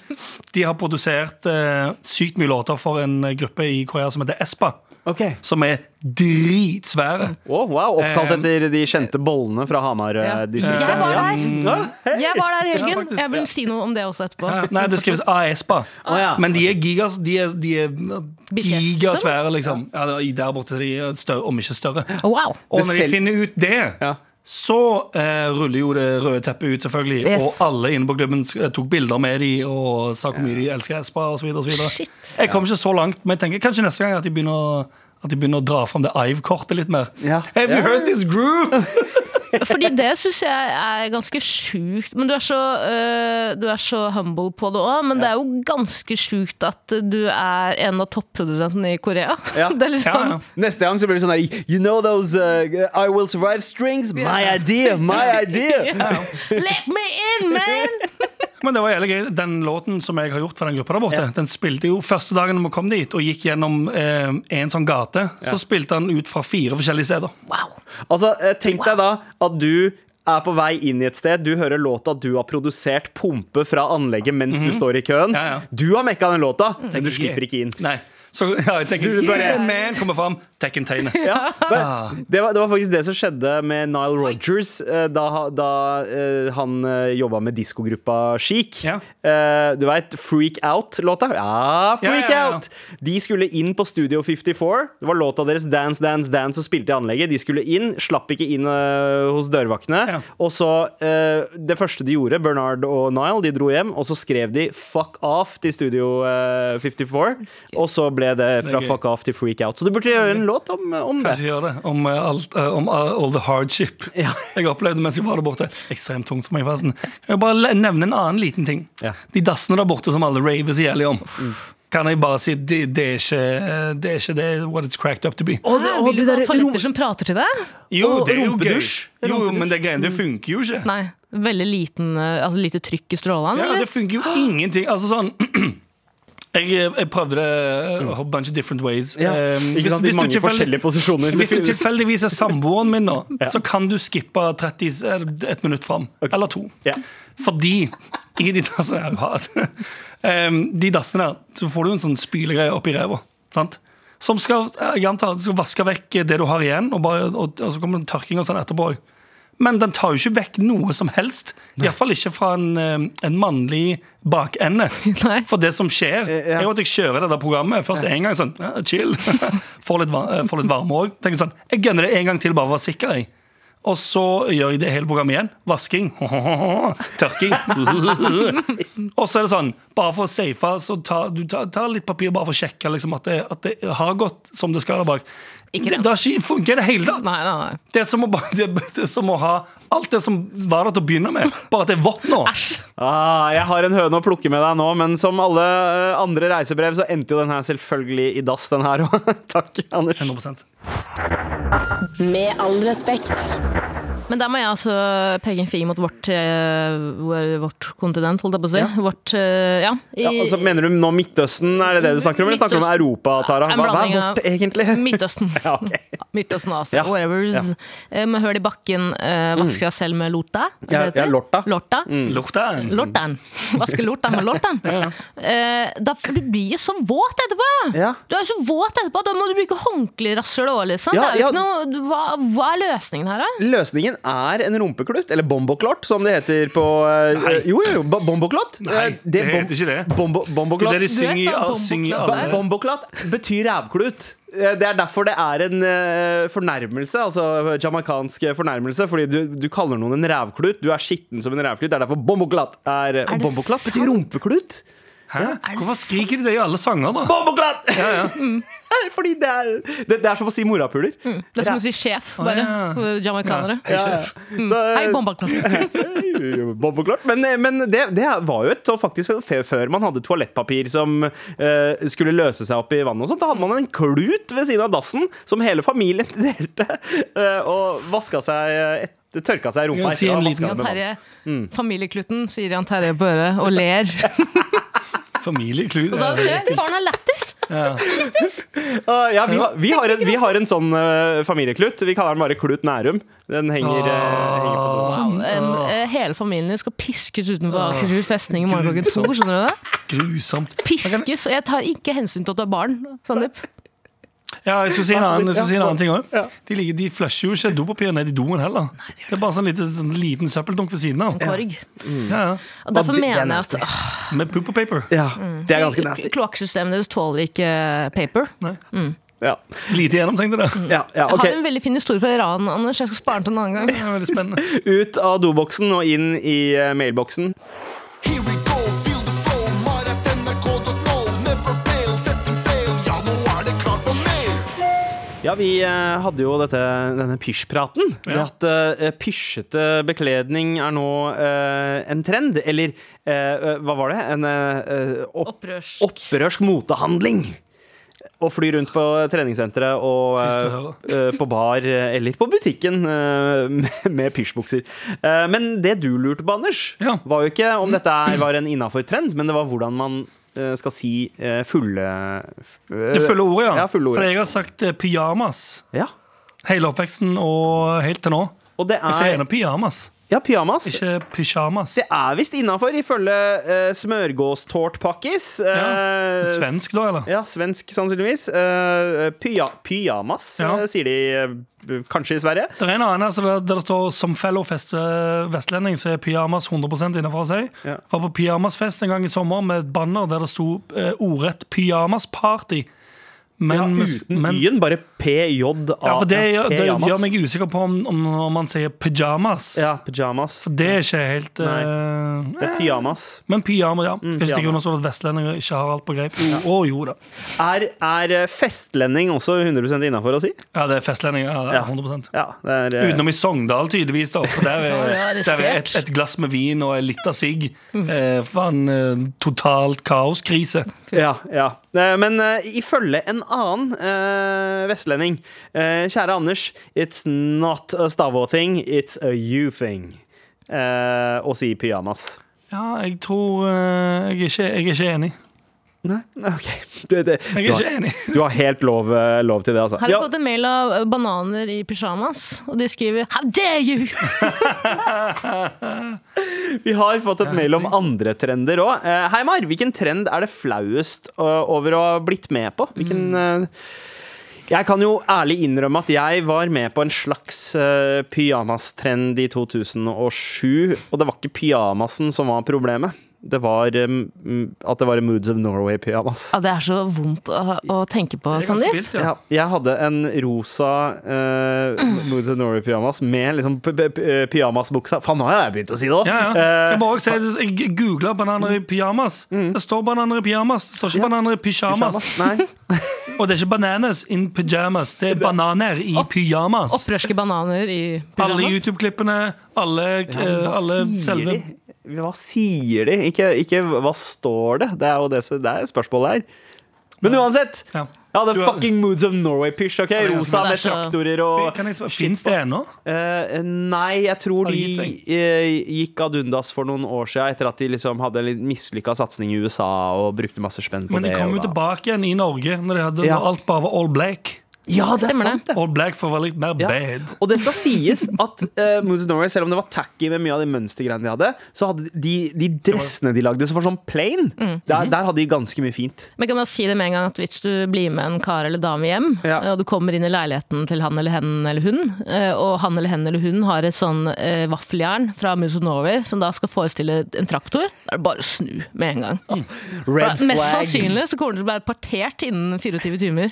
De har produsert uh, sykt mye låter for en gruppe i Korea som heter Espa. Ok Som er dritsvære. Å, wow, Oppkalt Eh, etter de kjente bollene fra Ja. Hamar-distriktet. Jeg var der! Jeg var der i helgen. Ja, Jeg vil si noe om det også etterpå. Ja, nei, det skrives A-Espa. Ja. Men de er gigas De er, de er gigasvære, liksom. Ja, der borte er de større, om ikke større. Wow. Og når de finner ut det, Ja. Så eh, ruller jo det røde teppet ut, selvfølgelig. Yes. Og alle inne på klubben tok bilder med de og sa hvor mye de elsker Espa osv. Jeg kom ikke så langt, men jeg tenker kanskje neste gang at de begynner at de begynner å dra fram det Ive-kortet litt mer. Ja. Have you heard this group? Fordi det syns jeg er ganske sjukt. Men du er så, uh, du er så humble på det òg. Men det er jo ganske sjukt at du er en av topprodusentene i Korea. Ja. Det er liksom Ja, ja. Neste gang så blir det sånn her You know those uh, I Will Survive strings? My idea! My idea! Let me in, man! Men det var jævlig gøy. Den låten som jeg har gjort for den gruppa der borte, den spilte jo første dagen vi kom dit og gikk gjennom eh, en sånn gate, så spilte han ut fra fire forskjellige steder. Wow. Altså, eh, Tenk deg da at du er på vei inn i et sted, du hører låta du har produsert pumpe fra anlegget mens du står i køen. Ja, ja. Du har mekka den låta, men du slipper ikke inn. Nei. Så ja, jeg tenker Du bare- yeah, man, kommer fram, Tekken-tegnet. Ja, det, var, det var faktisk det som skjedde med Nile Rodgers eh, da, da eh, han uh, jobba med diskogruppa Chic. Ja. Eh, du veit Freak Out-låta? Ja, Freak Ja, ja, ja. Out! De skulle inn på Studio 54. Det var låta deres Dance, Dance, Dance som spilte i anlegget. De skulle inn, slapp ikke inn eh, hos dørvaktene. Ja. Og så eh, Det første de gjorde, Bernard og Nile, de dro hjem, og så skrev de 'fuck off' til Studio eh, 54. Og så ble det fra. 'fuck off' til 'freak out'. Så du burde gjøre en låt om, om det. Kanskje gjøre det. Om, eh, alt, eh, om eh, all the hardship Ja. jeg opplevde mens jeg var der borte. Ekstremt tungt for meg. forresten. Kan jeg bare nevne en annen liten ting? Ja. De dassene der borte som alle raver så jævlig om. Kan jeg bare si det, det, er ikke, det er ikke det what it's cracked up to be. Og det, og Vil du ha toaletter som prater til deg? Jo, Og det er jo gøy. Jo, men det greiene det funker jo ikke. Nei. Veldig liten, altså lite trykk i strålene? Ja, eller? det funker jo ingenting. Altså sånn jeg, jeg prøvde det a whole bunch of different ways. Ja, Um, ikke sant, hvis- hvis du. Hvis du tilfeldigvis er samboeren min nå, Ja. så kan du skippe 30, eh, et minutt fram. Eller to. Ja. Fordi i de dassene um, De dassene der, så får du en sånn spylegreie oppi ræva. Sant? Som skal, jeg antar, skal vaske vekk det du har igjen, og, bare, og, og så kommer det tørking og sånn etterpå. Men den tar jo ikke vekk noe som helst. Iallfall ikke fra en, um, en mannlig bakende. Nei. For det som skjer, ja. er jo at jeg kjører dette programmet først en gang sånn, ja, chill. Får litt, eh, får litt varme òg. Sånn, jeg gønner det en gang til, bare for å være sikker. Jeg. Og så gjør jeg det hele programmet igjen. Vasking. Tørking. Og så er det sånn, bare for å safe, så ta, du tar, tar litt papir bare for å sjekke liksom, at, det, at det har gått som det skal der bak. Ikke Det, da funket det hele tatt. Nei, nei, nei. Det er, som å, bare- det, det er som å ha alt det som var der til å begynne med, bare at det er vått nå. Æsj! Ah, jeg har en høne å plukke med deg nå, men som alle eh, andre reisebrev, så endte jo den her selvfølgelig i dass, den her òg. Takk, Anders. 100 Med all respekt. Men der må jeg altså peke en finger mot vårt, eh, vårt kontinent, holdt jeg på å si. Vårt, eh, ja. I, Ja, altså, mener du nå Midtøsten? Er det det du snakker om? Eller snakker du om Europa, Tara? Hva, hva er vårt, egentlig? Midtøsten. Ja, okay. Midtøsten, Asia, Ja. whatever. Ja. Med høl i bakken, eh, vasker deg selv med lorta. Ja, ja, lorta. Lorta. Lorten. Lortan. Vaske lorta med lortan. ja. da, du blir jo så våt etterpå! Ja. Du er jo så våt etterpå, da må du bruke håndklerasshøl òg, liksom. Ja, det er jo ja. ikke noe, hva, hva er løsningen her, da? Løsningen er en rumpeklutt, eller bomboklott, som det heter på eh, Nei. Jo, jo, jo, bomboklott. Nei, det, det bom- heter ikke det. Bombo, Det er bomboklott. det de synger bomboklott alle er? Bomboklott betyr rævklut. Eh, Det er derfor det er en eh, fornærmelse, altså jamaicansk fornærmelse. Fordi du, du kaller noen en rævklut. Du er skitten som en rævklut. Det er derfor bomboklott er, det og Bomboklott sant? betyr rumpeklut. Hæ? det Hvorfor skriker de det i alle sanger, da? Bomboklott! Fordi det er, det, det er som å si morapuler. Det er som å si sjef, bare. ja. For jamaicanere. Ja, Hei, bombaklart. Men, men det, det var jo et så faktisk Før man hadde toalettpapir som uh, skulle løse seg opp i vannet, og sånt, da hadde man en klut ved siden av dassen som hele familien delte, uh, og vaska seg et, tørka seg i rumpa. Si etter en liten- vasket Jan med vann. Terje, familieklutten, sier Jan Terje på og ler. Familieklut. Og så ser du, barna lættis! Ja. Uh, ja, vi, har, vi, har en, vi har en sånn uh, familieklut. Vi kaller den bare Klut Nærum. Den henger, uh, henger på doen. Wow. Um, hele familien skal piskes utenfor Akershus festning i morgen klokken to. Skjønner du det? Grusomt. Piskes, og jeg tar ikke hensyn til at du er barn. Sandeep. Ja, jeg skulle si en annen, si en annen ting òg. De, de flusher jo ikke dopapir ned i doen heller. Det er bare sånn, en sånn liten søppeldunk ved siden av. Korg. Ja, ja. Og derfor Og det- det er mener jeg at Med poop og paper. Ja, det er ganske nasty. kloakksystemet deres tåler ikke paper. Nei. Mm. Ja, Lite gjennomtenkt, det. ja, ja Jeg har en veldig fin historie fra Iran, Anders. Jeg skal spare den til en annen gang. Det er. Ut av doboksen og inn i eh, mailboksen. Here we Ja, vi eh, hadde jo dette, denne pysjpraten. Ja. at uh, pysjete bekledning er nå uh, en trend. Eller eh, hva var det? En opp, Opprørsk. opprørsk motehandling. Å fly rundt på treningssenteret og på bar eller på butikken med, med pysjbukser. Men det du lurte på, Anders, Ja. var jo ikke om dette er- var en innafor trend, men det var hvordan man skal si eh, fulle Det fulle ordet, ja. Ja, fulle ordet. For jeg har sagt eh, pyjamas Ja. hele oppveksten og helt til nå. Og det Jeg sier er gjerne pyjamas. Ja, pyjamas. ikke pyjamas. Det er visst innafor, ifølge uh, smørgåstårtpakkis. Ja. Eh, Svensk, da, eller? Ja, svensk sannsynligvis. Uh, pyja, pyjamas, Ja. uh, sier de eh, kanskje i Sverige. Det er en annen altså, der, der det står 'som fellow fest, eh, vestlending', så er pyjamas 100 innenfor å si. Ja. Var på pyjamasfest en gang i sommer med et banner der det sto eh, ordrett 'pyjamasparty'. Men, Ja, uten men- y-en, bare PJA. Ja, for det, gjør- det gjør meg usikker på om, om om man sier pyjamas. Ja, pyjamas. For det er ikke helt Nei, Det er pyjamas. Men pyjamas, ja. Skal ikke stikke under stol at vestlendinger ikke har alt på greip. Å jo da. Er, er eh, festlending også 100 innafor å si? Ja, det er festlending. Ja, det Ja. er 100 Ja, det er uh... Utenom i Sogndal, tydeligvis. da For der Ja, er, det er der er et, et glass med vin og en lita sigg. Eh, faen, eh, totalt kaoskrise. Ja, ja. Eh, Men eh, ifølge en annen uh, vestlending Uh, Kjære Anders, it's not a Stavå-thing, it's a you-thing. Eh, å si pyjamas. Ja, jeg tror eh, jeg, er ikke, jeg er ikke enig. Nei, OK. Det, det, Jeg du, er ikke har, enig. du har helt lov, eh, lov til det, altså. Her har jeg Ja, fått en mail av eh, bananer i pysjamas, og de skriver 'How dare you!' vi har fått et mail om andre trender òg. Hei, Mar. Hvilken trend er det flauest eh, over å ha blitt med på? Hvilken eh, Jeg kan jo ærlig innrømme at jeg var med på en slags uh, pyjamastrend i 2007. Og det var ikke pyjamasen som var problemet. Det var eh, mm, at det var en Moods of Norway-pyjamas. Ja, det er så vondt å, å tenke på, er vilt, ja. Ja, jeg hadde en rosa uh, Moods of Norway-pyjamas med liksom pyjamasbuksa. Faen, nå har jeg begynt å si det òg! Ja, ja. Jeg, bare også jeg googla bananer i pyjamas. Det står bananer i pyjamas. Det står ikke Ja. bananer i pysjamas. Nei. Og det er ikke bananas in pyjamas. Det er bananer i pyjamas. Opprørske bananer i pyjamas. Alle. YouTube-klippene, alle, Ja, eh, alle selve? Hva sier de? Ikke, ikke hva står det? Det er jo det, det er spørsmålet her. Men uansett! Ja. Ja, har- fucking Moods of Norway-pysj. ok? Rosa med traktorer og Fins det ennå? Uh, Nei, jeg tror de eh, gikk ad undas for noen år siden etter at de liksom hadde en mislykka satsing i USA og brukte masse spenn på det. Men de kom jo tilbake igjen i Norge når, de hadde, Ja. når alt bare var all black. Ja, det er Stemmer er sant, det. All black for å være litt mer Ja. bad. Og det skal sies at uh, Moods of Norway, selv om det var tacky med mye av de mønstergreiene de hadde, så hadde de, de dressene de lagde som var sånn plain, Mm. der, der hadde de ganske mye fint. Men kan man si det med en gang at hvis du blir med en kar eller dame hjem, Ja. og du kommer inn i leiligheten til han eller hen eller hun, eh, og han eller hen eller hun har et sånn uh, vaffeljern fra Moods of Norway som da skal forestille en traktor, da er det bare å snu med en gang. Red For Mest sannsynlig så kommer det til å bli partert innen 24 timer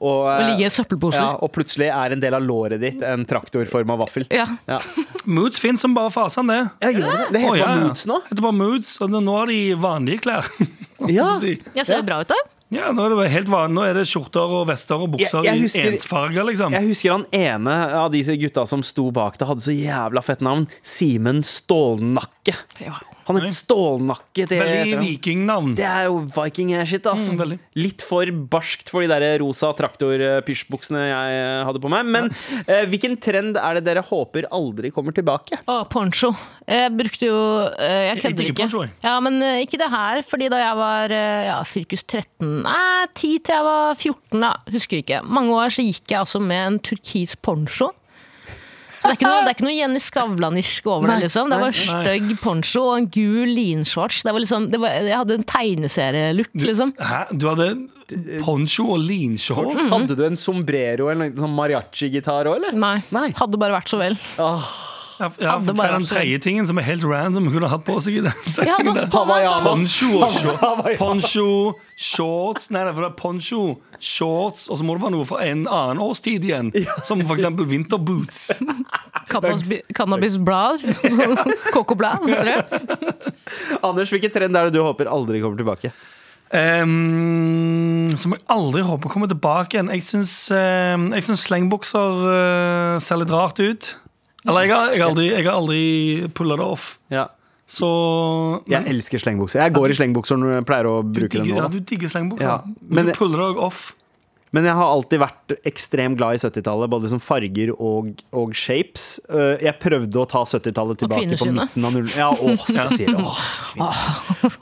Og, og eh, ligge i søppelposer. ja, og plutselig er en del av låret ditt en traktorforma vaffel. Ja. Ja. Moods fins som bare fasen, det. Ja, gjør det? Det heter oh, ja, bare. Moods nå? Det heter bare Moods, og nå har de vanlige klær. Ja. si? Jeg ser det bra ut, da. Ja, nå er det helt vanlig. Nå er det skjorter og vester og bukser Jeg- jeg husker- i ensfarger, liksom. Jeg husker han ene av disse gutta som sto bak det, hadde så jævla fett navn. Simen Stålnakke. Han het Stålnakke. Det, Veldig vikingnavn. det er jo viking-shit, Altså. Mm. Litt for barskt for de der rosa traktor-pysjbuksene jeg eh, hadde på meg. Men eh, hvilken trend er det dere håper aldri kommer tilbake? Å, poncho. Jeg brukte jo eh, Jeg kødder ikke. poncho. Ja, men eh, ikke det her. Fordi da jeg var eh, ja, sirkus 13 Nei, 10 til jeg var 14, da. Husker ikke. Mange år så gikk jeg altså med en turkis poncho. Så det er ikke noe, det er ikke noe Jenny Skavlan-isk over det. liksom Det var en stygg poncho og en gul linshorts. Det var liksom, det var, jeg hadde en tegneserielook, liksom. Hæ? Du hadde poncho og linshorts? Mm. Hadde du en sombrero eller en sånn mariachi-gitar òg, eller? Nei. Nei. Hadde bare vært så vel. Ja, ja, Hadde for hva er den tredje tingen som er helt random kunne hatt på seg i den settingen der? Poncho og shorts. Poncho, shorts Nei, nei, for det er poncho, shorts, og så må det være noe fra en annen årstid igjen. Som for eksempel vinterboots cannabisblad. Kokoblad, heter det. Anders, hvilken trend er det du håper aldri kommer tilbake? Um, som jeg aldri håper kommer tilbake igjen. Jeg syns, uh, jeg syns slengbukser uh, ser litt rart ut. Eller jeg har, jeg har aldri, jeg har aldri pulla det off. Ja. Så Jeg elsker slengbukser. Jeg går i slengbukser når jeg pleier å bruke digger, den nå. ja, du digger slengbukser. Ja, men, men- du puller det også off. Men jeg har alltid vært ekstremt glad i 70-tallet, både som farger og, og shapes. Uh, Jeg prøvde å ta 70-tallet tilbake på midten av null... Ja, åh, spesielt. Åh.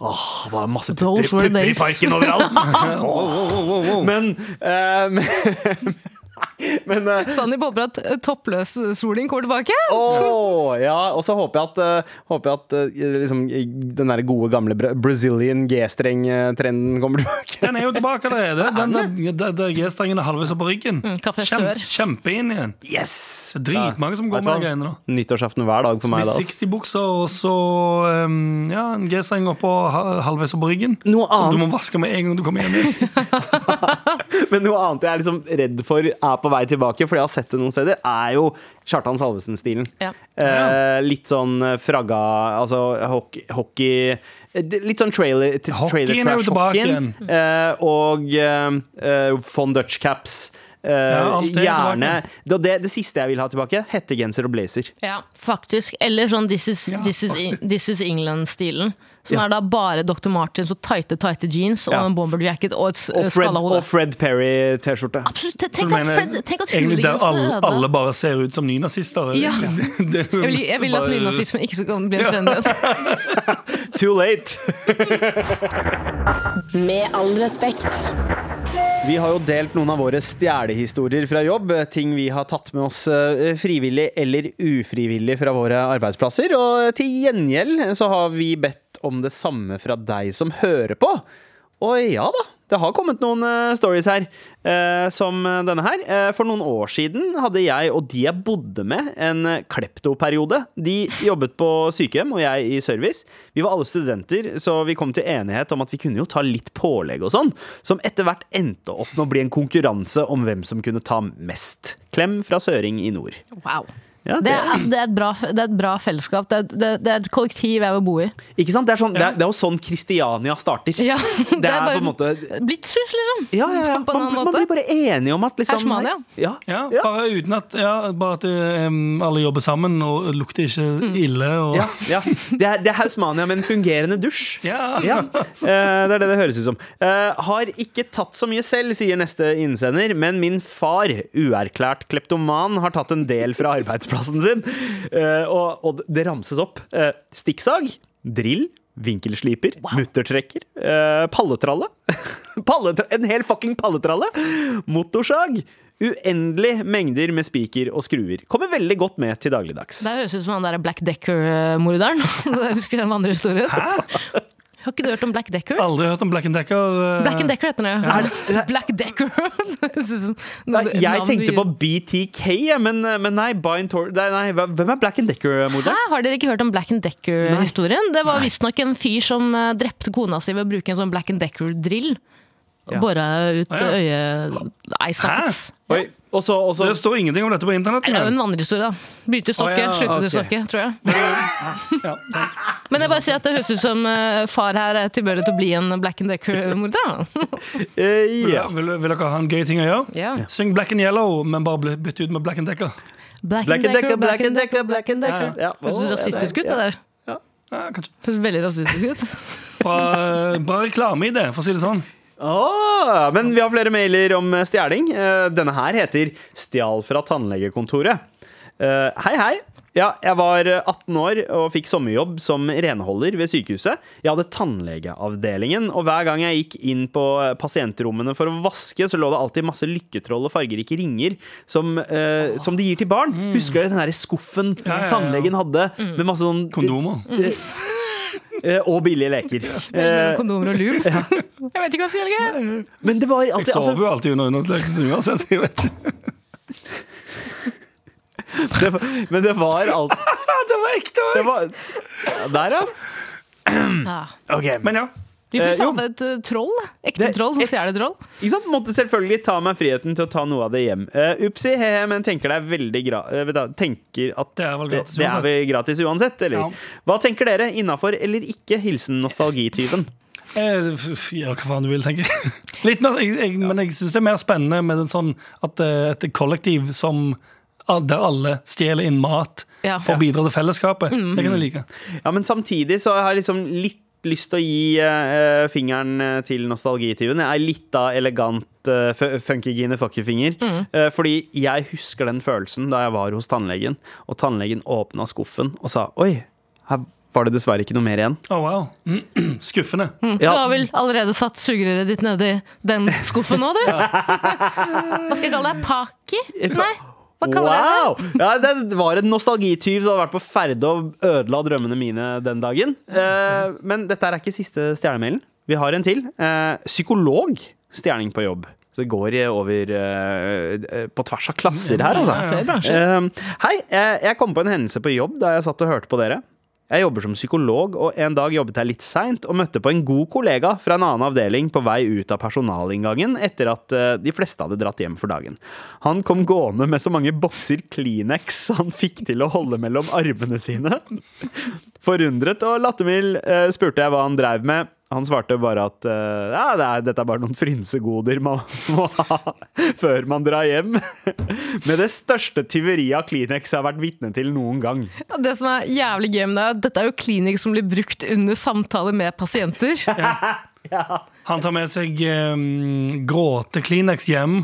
Åh, det var masse pupper, pupper i parken overalt. Men, uh, men Men uh, Sandeep håper at eh, toppløs-soling kommer tilbake. Åh, ja, og så håper jeg at, uh, håper jeg at uh, liksom, den der gode gamle bra- Brazilian G-streng-trenden kommer tilbake. Den er jo tilbake allerede. Den der G-strengen er halvveis opp på ryggen. Mm, Kjem, kjempe inn igjen. Yes! Dritmange som går med de greiene nå. Nyttårsaften hver dag for meg. Med Da, ass. 60-bukser og så um, ja, en G-streng oppå ha- halvveis opp på ryggen. Noe Som du må vaske med en gang du kommer hjem. igjen. Men noe annet jeg er liksom redd for er på vei tilbake, for jeg har sett det noen steder, er jo Kjartan Salvesen-stilen. Ja. Eh, litt sånn eh, fragga Altså hockey, hockey Litt sånn trailer, trailer er trash-hockeyen. Eh, og eh, eh, von Dutch caps. Uh, ja, det er gjerne det, det, det siste jeg vil ha tilbake, hettegenser og blazer. Ja, faktisk. Eller sånn This is, Ja, is, this is England-stilen. Som Ja. er da bare Dr. Martens og tighte, tighte jeans og Ja. en bomberjacket og et s- Og Fred, skalla hode. og Fred Perry-T-skjorte. Absolutt. Tenk at, mener Fred, tenk at egentlig der alle, alle bare ser ut som nynazister? Ja. Jeg vil, jeg vil at nynazismen ikke skal bli en trend igjen. Too late! Med all respekt. Vi har jo delt noen av våre stjelehistorier fra jobb. Ting vi har tatt med oss eh, frivillig eller ufrivillig fra våre arbeidsplasser. Og til gjengjeld så har vi bedt om det samme fra deg som hører på. Og ja da, det har kommet noen eh, stories her, eh, som denne her. Eh, for noen år siden hadde jeg og de jeg bodde med, en kleptoperiode. De jobbet på sykehjem, og jeg i service. Vi var alle studenter, så vi kom til enighet om at vi kunne jo ta litt pålegg og sånn, som etter hvert endte opp med å bli en konkurranse om hvem som kunne ta mest. Klem fra Søring i nord. Wow. Ja, Det, er, altså, det, er et bra, det er et bra fellesskap. Det er, det, det er et kollektiv jeg vil bo i. Ikke sant? Det er, sånn, det er, det er jo sånn Kristiania starter. Ja, Det er på en måte Blitzhus, liksom. Ja, ja, ja. Man, man blir bare enige om at liksom Hersmania. Ja, Ja, bare uten at, ja, bare at um, alle jobber sammen og lukter ikke Mm. ille. Og, Ja, ja. Det, er, det er Hausmania med en fungerende dusj. Ja. Ja, eh, det er det det høres ut som. Uh, har ikke tatt så mye selv, sier neste innsender, men min far, uerklært kleptoman, har tatt en del fra arbeidsplassen sin. Eh, og, og det ramses opp. Eh, stikksag, drill, vinkelsliper, muttertrekker, eh, palletralle. palletralle en hel fucking palletralle! Motorsag. Uendelig mengder med spiker og skruer. Kommer veldig godt med til dagligdags. Det høres ut som han der Black Decker-morderen. Jeg husker den andre historien. Har ikke du hørt om Black Decker? Aldri hørt om Black and Decker. eh, Black and Decker heter den, ja. ja. Black Decker. Nei, jeg tenkte på BTK, men, men nei, Tor... Nei, nei, hvem er Black and Decker-morderen? Har dere ikke hørt om Black and Decker-historien? Det var visstnok en fyr som eh, drepte kona si ved å bruke en sånn Black and Decker-drill. Ja. Bora ut Ah, ja. øyet Eye sockets. Oi, og så, Det står ingenting om dette på internett. Det er jo en vandrehistorie, da. Begynte i stokket, oh, ja, sluttet i ok. stokket, tror jeg. Ja. Men jeg bare sier at det høres ut som eh, far her er tilbøyelig til å bli en Black and Decker-morder. eh. Vil, vil dere ha en gøy ting å gjøre? Yeah. Syng Black and Yellow, men bare bytte ut med Black and Decker. Black Black and Decker, Black and Decker, Black and Decker. Ja, Ja. Høres rasistisk ut, det der. Ja, kanskje. Høres veldig rasistisk ut. Bra, bra reklame i det, for å si det sånn. Åh, men vi har flere mailer om eh, stjeling. Eh, Denne her heter 'Stjal fra tannlegekontoret'. Eh, Hei, hei. Ja, jeg var eh, 18 år og fikk sommerjobb som renholder ved sykehuset. Jeg hadde tannlegeavdelingen, og hver gang jeg gikk inn på pasientrommene for å vaske, så lå det alltid masse lykketroll og fargerike ringer som, eh, som de gir til barn. Husker dere den der skuffen ja, ja. tannlegen hadde med masse sånn Kondomer. eh, Og billige leker. Mellom kondomer og lube. Jeg vet ikke hva jeg skal velge. Men det var Jeg alltid sover altså, jo alltid under undersøkelsen uansett, så jeg vet ikke. det, var- Men det var alltid Det var ekte òg! var Der, ja. Ok, Men ja. Vi Eh, får faen meg et eh, troll. Ekte Det- troll som et- stjeler troll. Ikke sant? Måtte selvfølgelig ta meg friheten til å ta noe av det hjem. Uh, Upsi, he-he, men tenker det er veldig gra eh, Tenker at Det er vel det, gratis det er uansett. vel gratis uansett, eller? Ja. Hva tenker dere? Innafor eller ikke? Hilsen nostalgityven. Eh, f- Ja, hva faen du vil, tenker jeg. Litt mer, jeg, jeg, men jeg syns det er mer spennende med en sånn at eh, et kollektiv som der alle stjeler inn mat Ja. for å bidra til fellesskapet. Det kan jeg like. Ja, men samtidig så har jeg liksom litt lyst til å gi eh, fingeren eh, til nostalgityven. Jeg er litt av elegant uh, funkygine fuckyfinger. Uh, fordi jeg husker den følelsen da jeg var hos tannlegen, og tannlegen åpna skuffen og sa Oi, her var det dessverre ikke noe mer igjen. Oh, wow. Skuffende. Du har vel allerede satt sugerøret ditt nedi den skuffen nå, du? Hva skal jeg kalle deg? Paki? Nei, hva kaller jeg det? Wow! Ja, det var en nostalgityv som hadde vært på ferde og ødela drømmene mine den dagen. Eh, men dette er ikke siste stjernemailen. Vi har en til. Eh, psykolog. Stjerning på jobb. Så det går i- over eh, eh, på tvers av klasser her, altså. Bransjer. Eh, hei, jeg, jeg kom på en hendelse på jobb da jeg satt og hørte på dere. Jeg jobber som psykolog, og en dag jobbet jeg litt seint og møtte på en god kollega fra en annen avdeling på vei ut av personalinngangen etter at eh, de fleste hadde dratt hjem for dagen. Han kom gående med så mange bokser Kleenex han fikk til å holde mellom armene sine. Forundret og lattermild eh, spurte jeg hva han dreiv med. Han svarte bare at eh, ja, det er, dette er bare noen frynsegoder man må ha før man drar hjem. Med det største tyveriet av Kleenex jeg har vært vitne til noen gang. Ja, Det som er jævlig gøy med det, er at dette er jo Kleenex som blir brukt under samtaler med pasienter. Han tar med seg um, gråte-Kleenex hjem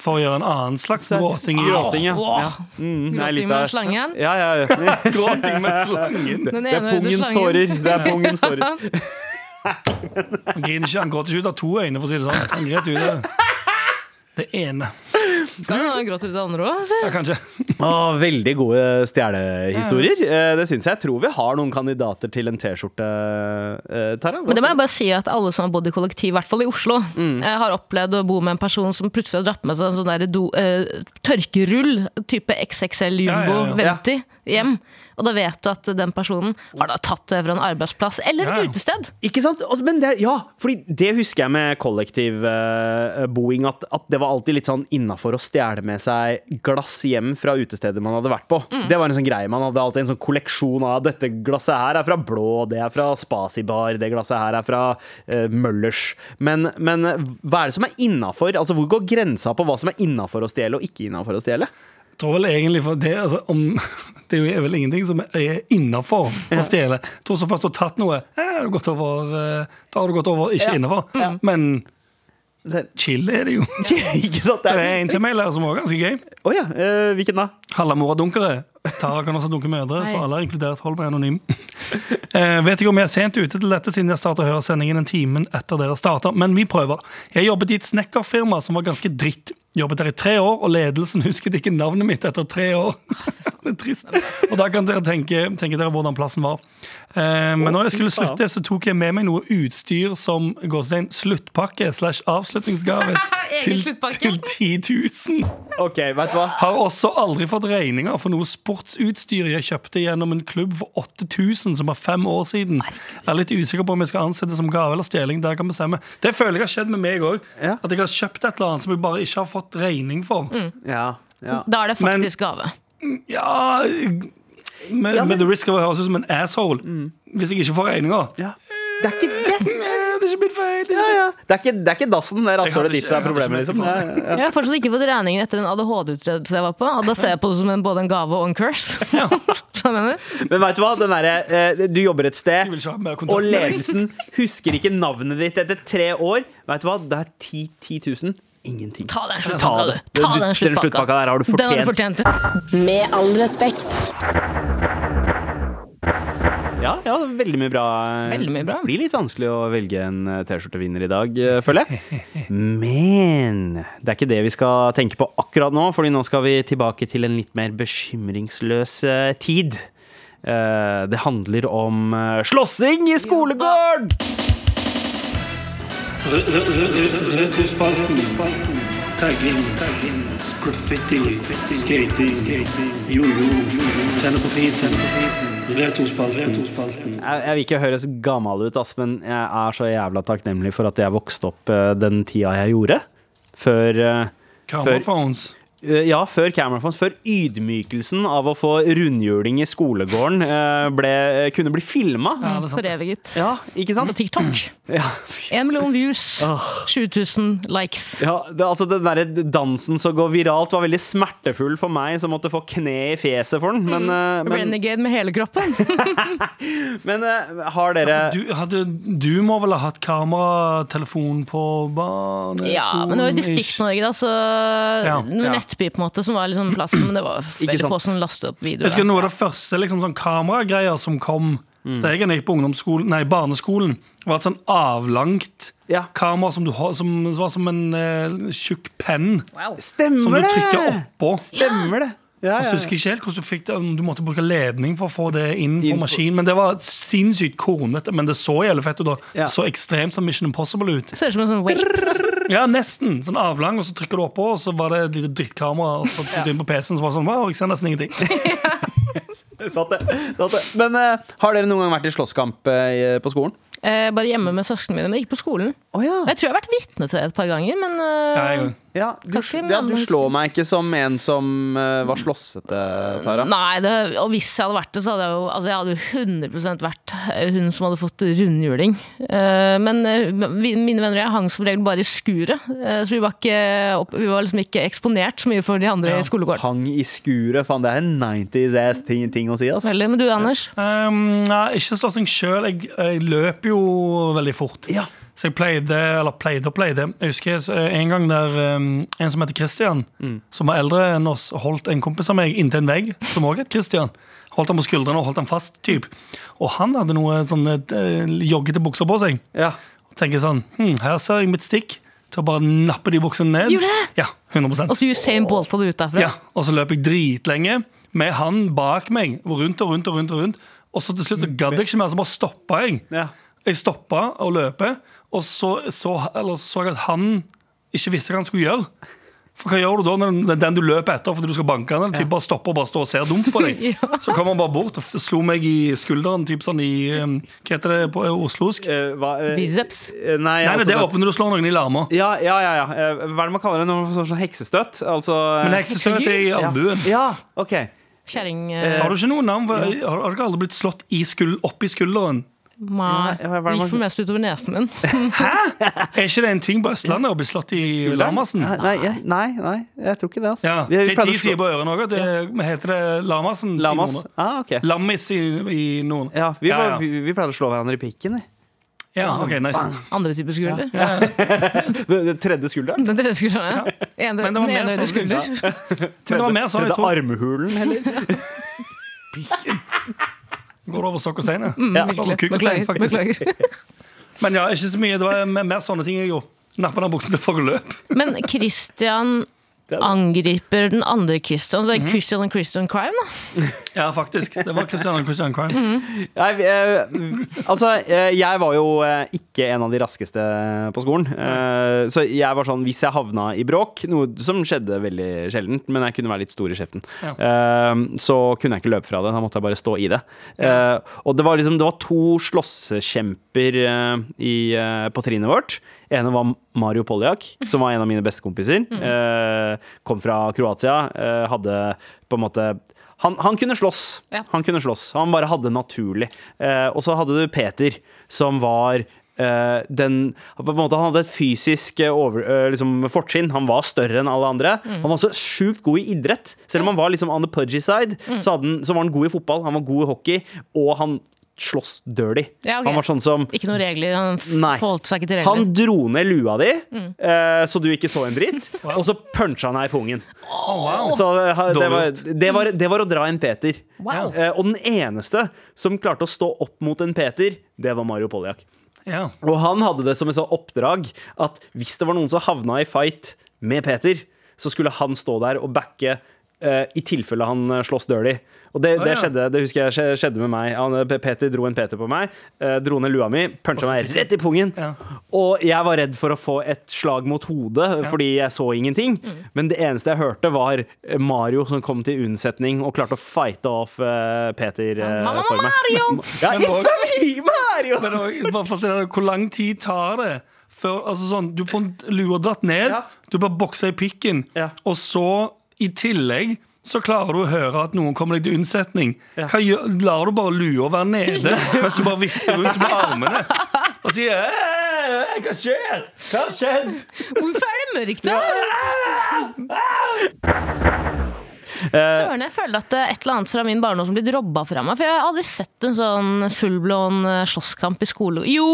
for å gjøre en annen slags gråting. i- Gråting, ja. Ja. Mm, Gråting med slangen. Ja, ja, ja. Gråting med slangen. Den Det er pungens tårer. Det er pungens tårer. Han griner ikke, han gråter ikke ut av to øyne, for å si det sånn. Han gråter ut av det ene. Kan han gråte ut det andre òg. Ja, kanskje. Veldig gode stjernehistorier. Eh, Det syns jeg. Jeg tror vi har noen kandidater til en T-skjorte. eh, Tara, Men det må jeg bare si at alle som har bodd i kollektiv, i hvert fall i Oslo, Mm. eh, har opplevd å bo med en person som plutselig har dratt med seg en sånn der do, eh, tørkerull, type XXL Jumbo Ja, ja, ja. Venti, hjem. Og da vet du at den personen har da tatt det fra en arbeidsplass eller Ja, ja. et utested. Ikke sant? Altså, Men det, ja, fordi det husker jeg med kollektivboing, at, at det var alltid litt sånn innafor å stjele med seg glass hjem fra utestedet man hadde vært på. Det var en sånn greie. Man hadde alltid en sånn kolleksjon av dette glasset her er fra Blå, det er fra Spasibar, det glasset her er fra uh, Møllers. Men, men hva er det som er innafor? Altså, hvor går grensa på hva som er innafor å stjele og ikke innafor å stjele? Tror vel egentlig for det, altså, om, det er vel ingenting som er innafor å stjele. Jeg tror så først du har tatt noe, eh, har gått over, eh, da har du gått over ikke innafor. Men chill er det jo. ikke sant? Det er en til mail her som var ganske gøy. Oh, ja. eh, hvilken da? Halla, mora dunkere. Tara kan også dunke mødre, så alle er inkludert. Hold meg anonym. Eh, vet ikke om jeg er sent ute til dette, siden jeg starta å høre sendingen en time etter dere starta, men vi prøver. Jeg jobbet i et snekkerfirma som var ganske dritt. Jobbet der i tre år, og ledelsen husket ikke navnet mitt etter tre år. det er trist. Og da kan dere tenke, tenke dere hvordan plassen var. Eh, men når jeg skulle slutte, så tok jeg med meg noe utstyr som gåstein sluttpakke slash avslutningsgave til, til 10 000. Okay, vet du hva? Har også aldri fått regninger for noe sportsutstyr jeg kjøpte gjennom en klubb for 8000 som var fem år siden. Jeg er litt usikker på om jeg skal anse det som gave eller stjeling. Der kan bestemme. Det føler jeg har skjedd med meg òg. At jeg har kjøpt et eller annet som jeg bare ikke har fått regning for. Ja, ja. Da er det faktisk gave. Ja Med, med the risk of å høres ut som en asshole. Hvis jeg ikke får regninger. ja. Det er ikke det! Eh, Det er ikke mitt feil. Ja, ja. Det, er ikke, det er ikke dassen, det er Jeg rasshølet ditt som er problemet. Liksom. Ja, ja. Jeg har fortsatt ikke fått regningen etter en ADHD-utredelse jeg var på. Og da ser jeg på det som en, både en gave og en curse. Men vet du hva? Den derre, eh, du jobber et sted, og ledelsen husker ikke navnet ditt etter tre år. Vet du hva? Det er 10 10 000. Ingenting. Ta den sluttpakka, du. Ta den den sluttpakka sluttpakka. der har du Den har du fortjent. fortjent. Med all respekt. Ja, ja, veldig mye bra. Veldig mye bra. Det blir litt vanskelig å velge en eh, T-skjortevinner i dag, eh, føler jeg. Men det er ikke det vi skal tenke på akkurat nå, Fordi nå skal vi tilbake til en litt mer bekymringsløs eh, tid. Eh, Det handler om slåssing i skolegården! Retrospalten. Tagging. Graffiti. Skating. Jojo. Tenne på fisen. Retrospalten. Jeg, jeg vil ikke høres gammel ut, ass, men jeg er så jævla takknemlig for at jeg vokste opp eh, den tida jeg gjorde. Før eh, Cameraphones. Eh, Ja, før cameraphones, før ydmykelsen av å få rundhjuling i skolegården eh, ble, kunne bli filma. Ja, sant. Foreviget. Ja, ikke På? TikTok. Ja, En million views. 20 000 likes. ja det, altså Den der dansen som går viralt, var veldig smertefull for meg, som måtte få kne i fjeset for den. Men, mm. men, Renegade med hele kroppen. men eh, har dere Du, hadde, du må vel ha hatt kameratelefon på barneskolen? Ja, men det var jo ish. Distrikts-Norge, da, så Ja, ja. Nettby på en måte, som var liksom plassen, men det var veldig få som lastet opp videoer. Jeg husker noe av det første liksom, sånn kameragreier som kom Da jeg gikk på ungdomsskolen, nei, barneskolen, var et sånn avlangt Ja. kamera som, du som var som en uh, tjukk penn. Stemmer Som du trykker oppå. Stemmer det. Ja, ja. så ja, husker ikke helt hvordan du fikk det Du måtte bruke ledning for å få det inn på Inn på- maskin. Men det var sinnssykt kornete. Men det så jævlig fett ut. Ja. Så ekstremt som Mission Impossible ut. Ser ut som en sånn wake. Ja, nesten. Sånn avlang, og så trykker du oppå, og så var det et lite drittkamera. Og så tok du inn på PC-en, så var det sånn Wow, jeg ser nesten ingenting. Satt det. Satt det. Men uh, har dere noen gang vært i slåsskamp uh, på skolen? Uh, bare hjemme med søsknene mine, men ikke på skolen. Oh, ja. Jeg tror jeg har vært vitne til det et par ganger, men Ja, jeg, Ja, du, ikke ja, du slår meg ikke som en som uh, var slåssete, Tara. Nei, det, og hvis jeg hadde vært det, så hadde jeg jo altså jeg hadde jo 100% vært hun som hadde fått rundhjuling. Uh, men uh, vi, mine venner og jeg hang som regel bare i skuret, eh, så vi var, ikke, opp, vi var liksom ikke eksponert så mye for de andre Ja. i skolegården. Hang i skuret. Faen, det er en 90s ass ting, ting å si, ass. Veldig, men du Anders? Um, ja, ikke slåssing sjøl. Jeg, jeg løper jo veldig fort. Ja. Så jeg pleide, eller pleide og pleide. Jeg husker eh, en gang der um, en som heter Christian, som var eldre enn oss, holdt en kompis av meg inntil en vegg, som også het Christian. Holdt han på skuldrene og holdt han fast. Typ. Og han hadde noe sånne uh, joggete bukser på seg. Ja. Og tenker sånn hm, Her ser jeg mitt stikk til å bare nappe de buksene ned. Gjorde det? Ja, 100% Og så Usain Bolt hadde ut derfra. ja, Og så løp jeg dritlenge med han bak meg, rundt og rundt og rundt. Og rundt Og så til slutt så gadd jeg ikke mer, så bare stoppa jeg. Ja. Jeg stoppa å løpe, og så så, eller så jeg at han ikke visste hva han skulle gjøre. For hva gjør du da når den- den du løper etter fordi du skal banke han, eller typ bare stopper og bare står og ser dumt på deg? Ja. Så kom han bare bort og slo meg i skulderen, typ sånn i Hva heter det på oslosk? Uh, hva, uh, Biceps. Nei, Nei, altså, nei, det er åpent når du slår noen i lamma. Ja, ja, ja. ja. Eh, Hva er det man kaller det når man får sånn heksestøtt? Altså Men heksestøtt er i albuen. Ja, ok. Kjæring, uh, Har du ikke noe navn? Har, har ikke aldri blitt slått i skuld, opp i skulderen? Nei, gikk for mest utover nesen min. Hæ?! Er ikke det en ting på Østlandet å bli slått i Lamassen? Nei, nei, nei, nei, jeg tror ikke det. Altså. Ja, Vi- vi det er ti sider på ørene òg. Det heter det Lamassen? i Lamas. Nord- Ah, okay. Lammis i, i noen. Ja, vi, Ja, ja. vi, vi pleide å slå hverandre i pikken. vi. Ja, ok, nice. Andre typer skulder. Den den tredje skulderen. Den tredje skulderen, ja. En, Men det var den mer ene sånn- skulder. Men det var mer sånn, tredje armhulen, heller. Går over stokk og stein, ja. Mm, Ja, Beklager. beklager. Men ja, ikke så mye. Det var mer sånne ting jeg gjorde. Nappa den buksa til folk løp. Men Christian angriper den andre Christian, så det er Christian and Christian Crime, da. Ja, faktisk. Det var Christian og Christian Crime. Nei, eh, altså, eh, jeg var jo eh, ikke en av de raskeste på skolen. Eh, så jeg var sånn, hvis jeg havna i bråk, noe som skjedde veldig sjeldent, men jeg kunne være litt stor i kjeften, Ja. eh, så kunne jeg ikke løpe fra det. Da måtte jeg bare stå i det. Eh, og det var liksom, det var to slåsskjemper eh, i, eh, på trinnet vårt. Ene var Mario Poljak, som var en av mine bestekompiser. Eh, kom fra Kroatia. Eh, hadde på en måte han, han kunne slåss. Ja. Han kunne slåss. Han bare hadde naturlig. Eh, og så hadde du Peter, som var eh, den på en måte Han hadde et fysisk eh, over, eh, liksom fortrinn. Han var større enn alle andre. Han var også sjukt god i idrett. Selv om han var liksom on the pudgy side, så, hadde han, så var han god i fotball, han var god i hockey, og han slåss dirty. Ja, okay. Han var sånn som Ikke noen regler. Han Nei. forholdt seg ikke til han dro ned lua di, eh, så du ikke så en dritt, og så puncha han deg i pungen. wow. Så det, det, var, det, var, det var å dra en Peter. Wow. Uh, og den eneste som klarte å stå opp mot en Peter, det var Mario Poljak. Ja. Og han hadde det som et oppdrag at hvis det var noen som havna i fight med Peter, så skulle han stå der og backe eh, i tilfelle han eh, slåss dirty. Og det, det skjedde det husker jeg skjedde med meg. Han, eh, Peter dro en Peter på meg, eh, dro ned lua mi, puncha meg rett i pungen. Og jeg var redd for å få et slag mot hodet fordi jeg så ingenting. Men det eneste jeg hørte, var eh, Mario som kom til unnsetning og klarte å fighte off eh, Peter eh, Mamma for meg. Mario! Ja, Men it's a me, Mario! Men også, bare hvor lang tid tar det? Før, altså sånn, du får lua dratt ned, du blir boksa i pikken, og så i tillegg så klarer du å høre at noen kommer deg til unnsetning. Hva gjør, lar du bare lua være nede mens du bare vifter rundt med armene og sier «Æ, Hva skjer? Hva har skjedd? Hvorfor er det mørkt, da? Søren, jeg føler at det er et eller annet fra min barndom som blir robba fra meg. For jeg har aldri sett en sånn fullblån eh, slåsskamp i skole. Jo!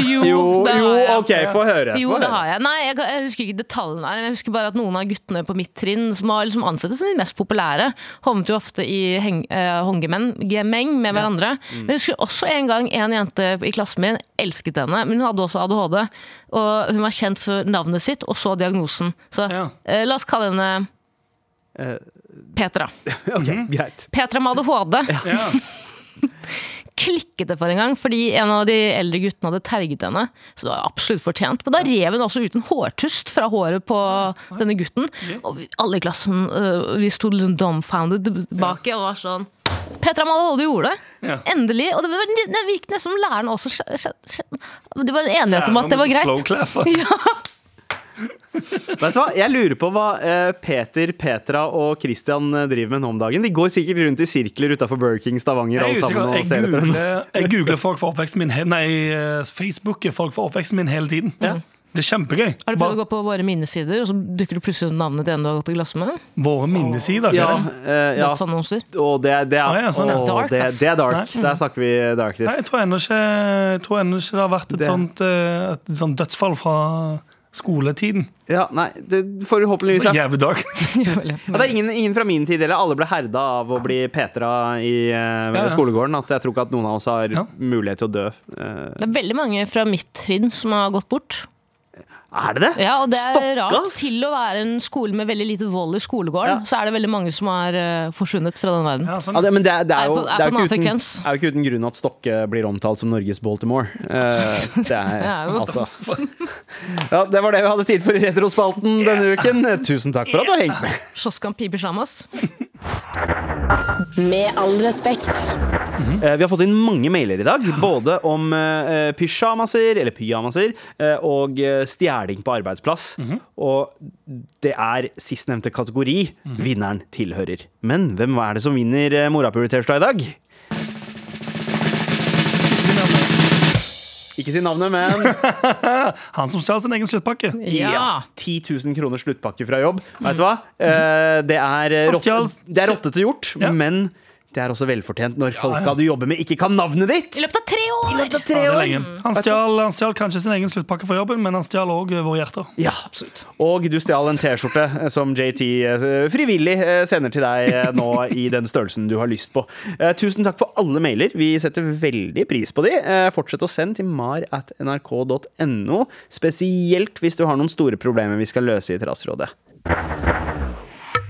Jo, Jo, det jo jeg. OK, få høre. Jo, det har jeg. Nei, jeg, jeg husker ikke detaljene her. Men jeg husker bare at noen av guttene på mitt trinn, som har liksom ansett som de mest populære, havnet jo ofte i heng, eh, hongemeng gemeng med hverandre. Mm. Men jeg husker også en gang en jente i klassen min elsket henne, men hun hadde også ADHD. Og hun var kjent for navnet sitt, og så diagnosen. Så Ja. uh, la oss kalle henne uh, Petra. Ok, Greit. Petra med ADHD. Ja. klikket det for en gang, fordi en av de eldre guttene hadde terget henne. Så det var absolutt fortjent. Men da rev hun også ut en hårtust fra håret på denne gutten. Og vi, alle i klassen øh, vi sto liksom dumbfounded tilbake og var sånn Petra Malholde gjorde det. Ja. Endelig. Og det, var, det virket nesten som læreren også Det var en enighet om at det var greit. Slow clap. Ja. Vet du hva? Jeg lurer på hva eh, Peter, Petra og Christian eh, driver med nå om dagen. De går sikkert rundt i sirkler utafor Burger King Stavanger alle sammen og jeg, ser googler, jeg googler folk for oppveksten min he- Nei, Facebooker Facebook er folk for oppveksten min hele tiden. Det er kjempegøy. Har du prøvd å gå på våre minnesider, og så dukker det plutselig navnet til en du har gått i glass med? Våre minnesider. Ja, eh, ja. Og det, det, er, Ah, ja, sånn, ja. Dark, det, det er dark. Nei. Der snakker vi Nei, jeg tror ennå ikke, ikke det har vært et, Det- sånt, eh, et sånt dødsfall fra skoletiden. Ja, nei, det forhåpentligvis ja. Jævlig dark. Ja, det er ingen, ingen fra min tid heller. Alle ble herda av å bli Petra i uh, Ja, ja. skolegården. At jeg tror ikke at noen av oss har Ja. mulighet til å dø. Uh, Det er veldig mange fra mitt trinn som har gått bort. Er det det? Ja, og det er rart. Til å være en skole med veldig lite vold i skolegården, Ja. så er det veldig mange som har uh, forsvunnet fra den verden. Ja, sånn. Ja, det, men det, er- det er, Er jo, på- er det, er jo ikke uten, er jo ikke uten grunn at Stokke blir omtalt som Norges Baltimore. Uh, det er jo. altså Ja, Det var det vi hadde tid for i Retrospalten denne uken. Tusen takk for at du har hengt med. Slåsskamp piper samas. Med all respekt. Eh, Vi har fått inn mange mailer i dag, både om eh, pysjamaser, eller pyjamaser, eh, og stjeling på arbeidsplass. Og det er sistnevnte kategori vinneren tilhører. Men hvem er det som vinner morapuler-tirsdag i dag? Ikke si navnet, men Han som stjal sin egen sluttpakke. Ja. 10 000 kroner sluttpakke fra jobb. Vet du hva? Eh, Det er, Han det er rottete gjort, Ja. men det er også velfortjent når folka ja. du jobber med, ikke kan navnet ditt! I løpet av tre år! løpet av tre år! Ja, Han stjal, han stjal kanskje sin egen sluttpakke for jobben, men han stjal òg våre hjerter. Ja, absolutt. Og du stjal en T-skjorte eh, som JT eh, frivillig eh, sender til deg eh, nå i den størrelsen du har lyst på. Eh, Tusen takk for alle mailer. Vi setter veldig pris på de. Eh, Fortsett å sende til mar at nrk.no, spesielt hvis du har noen store problemer vi skal løse i Trassrådet.